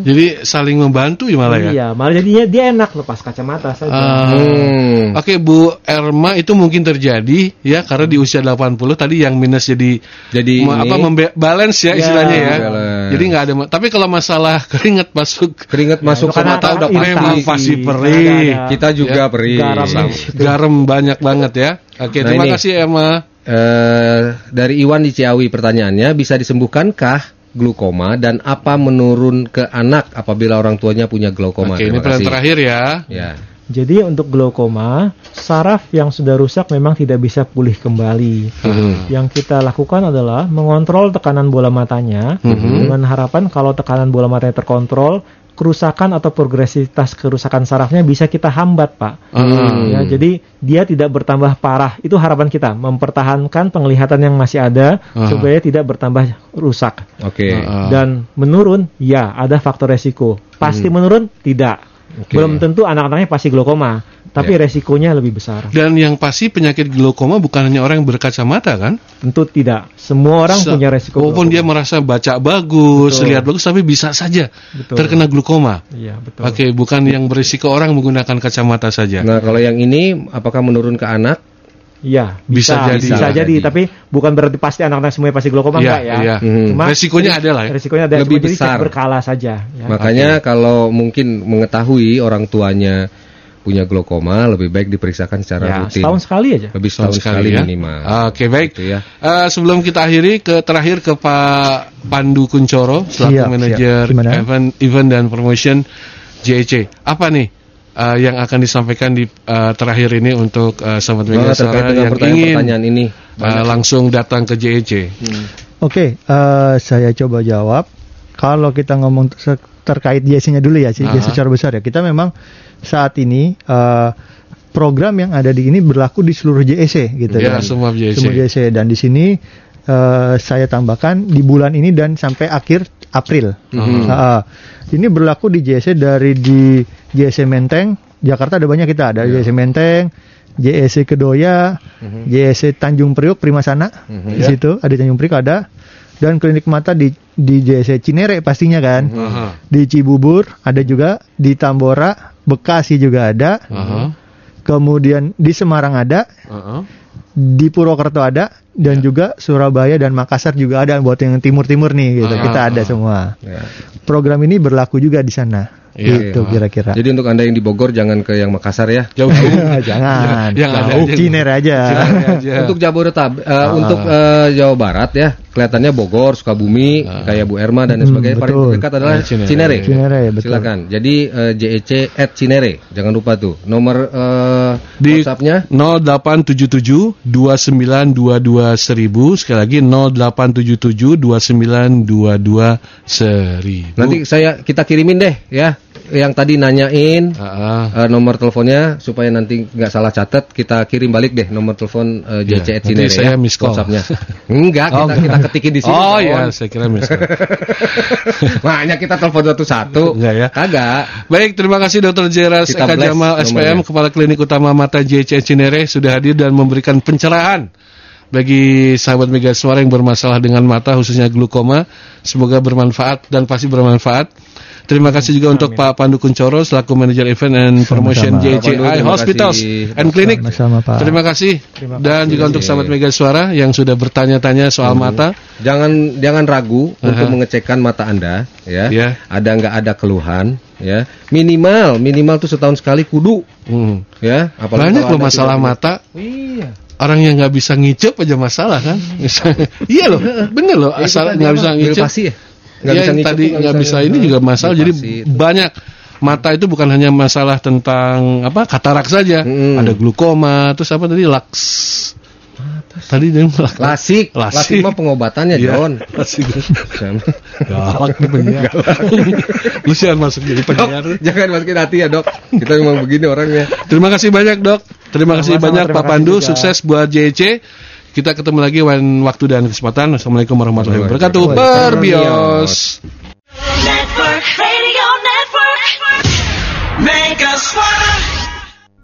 Speaker 3: Jadi saling membantu ya malah ya.
Speaker 4: Iya, malah jadinya dia enak lepas kacamata saja.
Speaker 3: Ah.
Speaker 2: Hmm.
Speaker 3: Oke Bu Erma itu mungkin terjadi ya karena di usia 80 tadi yang minus jadi
Speaker 2: Jadi ini
Speaker 3: apa membe- balance ya
Speaker 4: Ya,
Speaker 3: istilahnya ya.
Speaker 2: balance.
Speaker 3: Jadi nggak ada ma- tapi kalau masalah *laughs* keringat masuk
Speaker 2: keringet masuk
Speaker 4: itu
Speaker 2: ke
Speaker 4: karena-
Speaker 2: mata udah
Speaker 3: memang pasti
Speaker 4: Ada-
Speaker 3: perih.
Speaker 4: ada-
Speaker 2: Kita juga
Speaker 3: Ya,
Speaker 2: perih.
Speaker 4: garam.
Speaker 3: Garam banyak banget ya. Oke,
Speaker 2: Nah,
Speaker 3: terima
Speaker 2: ini.
Speaker 3: kasih Erma.
Speaker 2: Eh, dari Iwan di Ciawi pertanyaannya bisa disembuhkankah glukoma dan apa menurun ke anak apabila orang tuanya punya glaukoma?
Speaker 3: Oke, ini
Speaker 2: Terima
Speaker 3: pertanyaan terakhir ya.
Speaker 2: Ya.
Speaker 4: Jadi untuk glaukoma, saraf yang sudah rusak memang tidak bisa pulih kembali.
Speaker 2: Mhm.
Speaker 4: Yang kita lakukan adalah mengontrol tekanan bola matanya dengan harapan kalau tekanan bola matanya terkontrol, kerusakan atau progresivitas kerusakan sarafnya bisa kita hambat, Pak.
Speaker 3: Hmm.
Speaker 4: Ya, jadi dia tidak bertambah parah. Itu harapan kita, mempertahankan penglihatan yang masih ada
Speaker 3: Ah.
Speaker 4: supaya tidak bertambah rusak.
Speaker 2: Oke.
Speaker 3: Ah.
Speaker 4: Dan menurun, ya ada faktor resiko. Pasti menurun? Tidak.
Speaker 2: Oke.
Speaker 4: Belum tentu anak-anaknya pasti glaukoma, tapi
Speaker 2: Ya.
Speaker 4: resikonya lebih besar.
Speaker 3: Dan yang pasti penyakit glaukoma bukan hanya orang yang berkacamata kan?
Speaker 4: Tentu tidak. Semua orang
Speaker 3: Se-
Speaker 4: punya resiko.
Speaker 3: Walaupun dia merasa baca bagus,
Speaker 4: Betul.
Speaker 3: lihat bagus tapi bisa saja
Speaker 4: Betul.
Speaker 3: terkena glaukoma.
Speaker 4: Iya, betul.
Speaker 3: Oke, bukan yang berisiko orang menggunakan kacamata saja.
Speaker 2: Nah, kalau yang ini apakah menurun ke anak?
Speaker 4: Iya,
Speaker 3: Bisa
Speaker 4: bisa,
Speaker 3: jadi.
Speaker 4: bisa,
Speaker 2: Bisa
Speaker 4: jadi,
Speaker 2: jadi.
Speaker 4: tapi bukan berarti pasti anak-anak semuanya pasti glaukoma
Speaker 3: Iya,
Speaker 4: enggak ya.
Speaker 3: iya.
Speaker 4: Cuma
Speaker 3: Resikonya ada lah ya.
Speaker 4: Resikonya ada
Speaker 2: Lebih
Speaker 4: cuma jadi
Speaker 2: besar.
Speaker 4: berkala saja ya.
Speaker 2: Makanya kalau mungkin mengetahui orang tuanya punya glaukoma lebih baik diperiksakan secara
Speaker 4: Ya,
Speaker 2: rutin.
Speaker 4: setahun sekali aja.
Speaker 2: Lebih setahun, sekali,
Speaker 3: ya.
Speaker 2: minimal.
Speaker 3: Oke, baik.
Speaker 2: Gitu ya.
Speaker 3: Eh, sebelum kita akhiri ke terakhir ke Pak Pandu Kuncoro selaku
Speaker 6: Siap,
Speaker 3: manajer
Speaker 6: siap.
Speaker 3: Event event dan promotion JEC. Apa nih eh, yang akan disampaikan di eh, terakhir ini untuk eh, sahabat media yang ingin
Speaker 2: pertanyaan-pertanyaan ini.
Speaker 3: eh, langsung datang ke JEC?
Speaker 6: Oke, eh, saya coba jawab. Kalau kita ngomong terkait JC-nya dulu ya, JC
Speaker 3: Aha.
Speaker 6: secara besar ya. Kita memang saat ini eh, program yang ada di ini berlaku di seluruh JEC gitu
Speaker 3: Ya,
Speaker 6: kan.
Speaker 3: semua JEC.
Speaker 6: Semua JEC dan di sini eh, saya tambahkan di bulan ini dan sampai akhir April.
Speaker 2: Mhm.
Speaker 6: Ah, ah. ini berlaku di JSC dari di JSC Menteng, Jakarta ada banyak kita ada JSC Menteng, JSC Kedoya, JSC Tanjung Priok Primasana di situ ada Tanjung Priok ada dan klinik mata di di JSC Cinere pastinya kan.
Speaker 3: Aha.
Speaker 6: Di Cibubur ada juga, di Tambora, Bekasi juga ada.
Speaker 3: Aha.
Speaker 6: Kemudian di Semarang ada,
Speaker 3: Aha.
Speaker 6: Di Purwokerto ada dan juga Surabaya dan Makassar juga ada buat yang timur-timur nih gitu.
Speaker 3: Ah.
Speaker 6: Kita ada semua.
Speaker 2: Ya.
Speaker 6: Program ini berlaku juga di sana.
Speaker 3: Iya.
Speaker 6: gitu kira-kira.
Speaker 2: Jadi untuk anda yang di Bogor jangan ke yang Makassar ya.
Speaker 3: Jauh-jauh. *laughs*
Speaker 6: Jangan.
Speaker 3: Yang ada
Speaker 6: Jauh
Speaker 3: aja.
Speaker 6: Cinere aja.
Speaker 3: Cinere aja. *laughs*
Speaker 2: Untuk Jabodetabek, eh,
Speaker 6: Ah.
Speaker 2: untuk eh, Jawa Barat ya, kelihatannya Bogor, Sukabumi, kayak Bu Erma dan lain
Speaker 6: Hmm,
Speaker 2: sebagainya. Paling
Speaker 6: betul.
Speaker 2: dekat adalah
Speaker 3: Ah, Cinere.
Speaker 2: Cinere.
Speaker 6: Cinere, betul.
Speaker 2: Silakan. Jadi eh, JEC at Cinere, jangan lupa tuh. Nomor eh,
Speaker 3: Di
Speaker 2: WhatsApp-nya
Speaker 3: 0877 2922 1000 sekali lagi 0877 2922 1000.
Speaker 2: nanti saya kita kirimin deh ya. Yang tadi nanyain
Speaker 3: Ah,
Speaker 2: eh, nomor teleponnya supaya nanti nggak salah catat kita kirim balik deh nomor telepon eh,
Speaker 3: Iya,
Speaker 2: JC at
Speaker 3: nanti
Speaker 2: Cinere
Speaker 3: saya
Speaker 2: ya,
Speaker 3: miss call.
Speaker 2: WhatsApp-nya. Enggak, kita
Speaker 3: Oh.
Speaker 2: kita ketikin di sini.
Speaker 3: Oh iya, saya kira miss call. *laughs*
Speaker 2: Makanya kita telepon satu-satu.
Speaker 3: Enggak ya?
Speaker 2: Kagak.
Speaker 3: Baik, terima kasih Dr. Jeras
Speaker 2: Kita
Speaker 3: Eka Jamal. SPM, Kepala Klinik Utama Mata JC Cinere sudah hadir dan memberikan pencerahan bagi sahabat Mega Suara yang bermasalah dengan mata khususnya glukoma. Semoga bermanfaat dan pasti bermanfaat. Terima kasih juga untuk Pak Pandu Kuncoro selaku manajer event and promotion
Speaker 6: Sama-sama.
Speaker 3: JCI
Speaker 2: terima
Speaker 3: Hospitals
Speaker 2: kasih.
Speaker 3: and Clinic.
Speaker 6: Sama-sama, Pak.
Speaker 3: Terima kasih. dan juga untuk sahabat Mega Suara yang sudah bertanya-tanya soal mata.
Speaker 2: Jangan jangan ragu untuk
Speaker 3: Aha.
Speaker 2: mengecekkan mata Anda ya.
Speaker 3: Iya.
Speaker 2: Ada nggak ada keluhan ya. Minimal minimal tuh setahun sekali kudu
Speaker 3: Hmm.
Speaker 2: ya.
Speaker 3: Banyak
Speaker 2: kalau
Speaker 3: loh masalah
Speaker 2: tidak-
Speaker 3: mata.
Speaker 2: Iya.
Speaker 3: Orang yang nggak bisa ngicep aja masalah kan? iya *laughs* loh, bener loh.
Speaker 2: Ya, itu
Speaker 3: Asal nggak bisa ngicep.
Speaker 2: Ya? Nggak
Speaker 3: Iya,
Speaker 2: bisa
Speaker 3: yang
Speaker 2: ngicep
Speaker 3: tadi nggak bisa ini juga masalah. Jadi
Speaker 2: itu.
Speaker 3: banyak mata itu bukan hanya masalah tentang apa katarak saja.
Speaker 2: Mm.
Speaker 3: Ada glukoma, terus apa tadi laks. Tadi dia bilang
Speaker 2: Lasik,
Speaker 3: Lasik.
Speaker 2: lasik mah pengobatannya,
Speaker 3: Iya,
Speaker 2: John.
Speaker 3: lasik. Galak nih penyiar. *laughs* Lu jangan masuk jadi
Speaker 2: Dok,
Speaker 3: penyiar.
Speaker 2: jangan masukin hati ya, Dok. Kita memang begini orangnya.
Speaker 3: Terima kasih banyak dok. Terima kasih
Speaker 6: Sama-sama,
Speaker 3: banyak
Speaker 6: terima
Speaker 3: Pak Pandu.
Speaker 6: juga.
Speaker 3: Sukses buat JEC. Kita ketemu lagi when waktu dan kesempatan. Assalamualaikum warahmatullahi wabarakatuh. Berbios.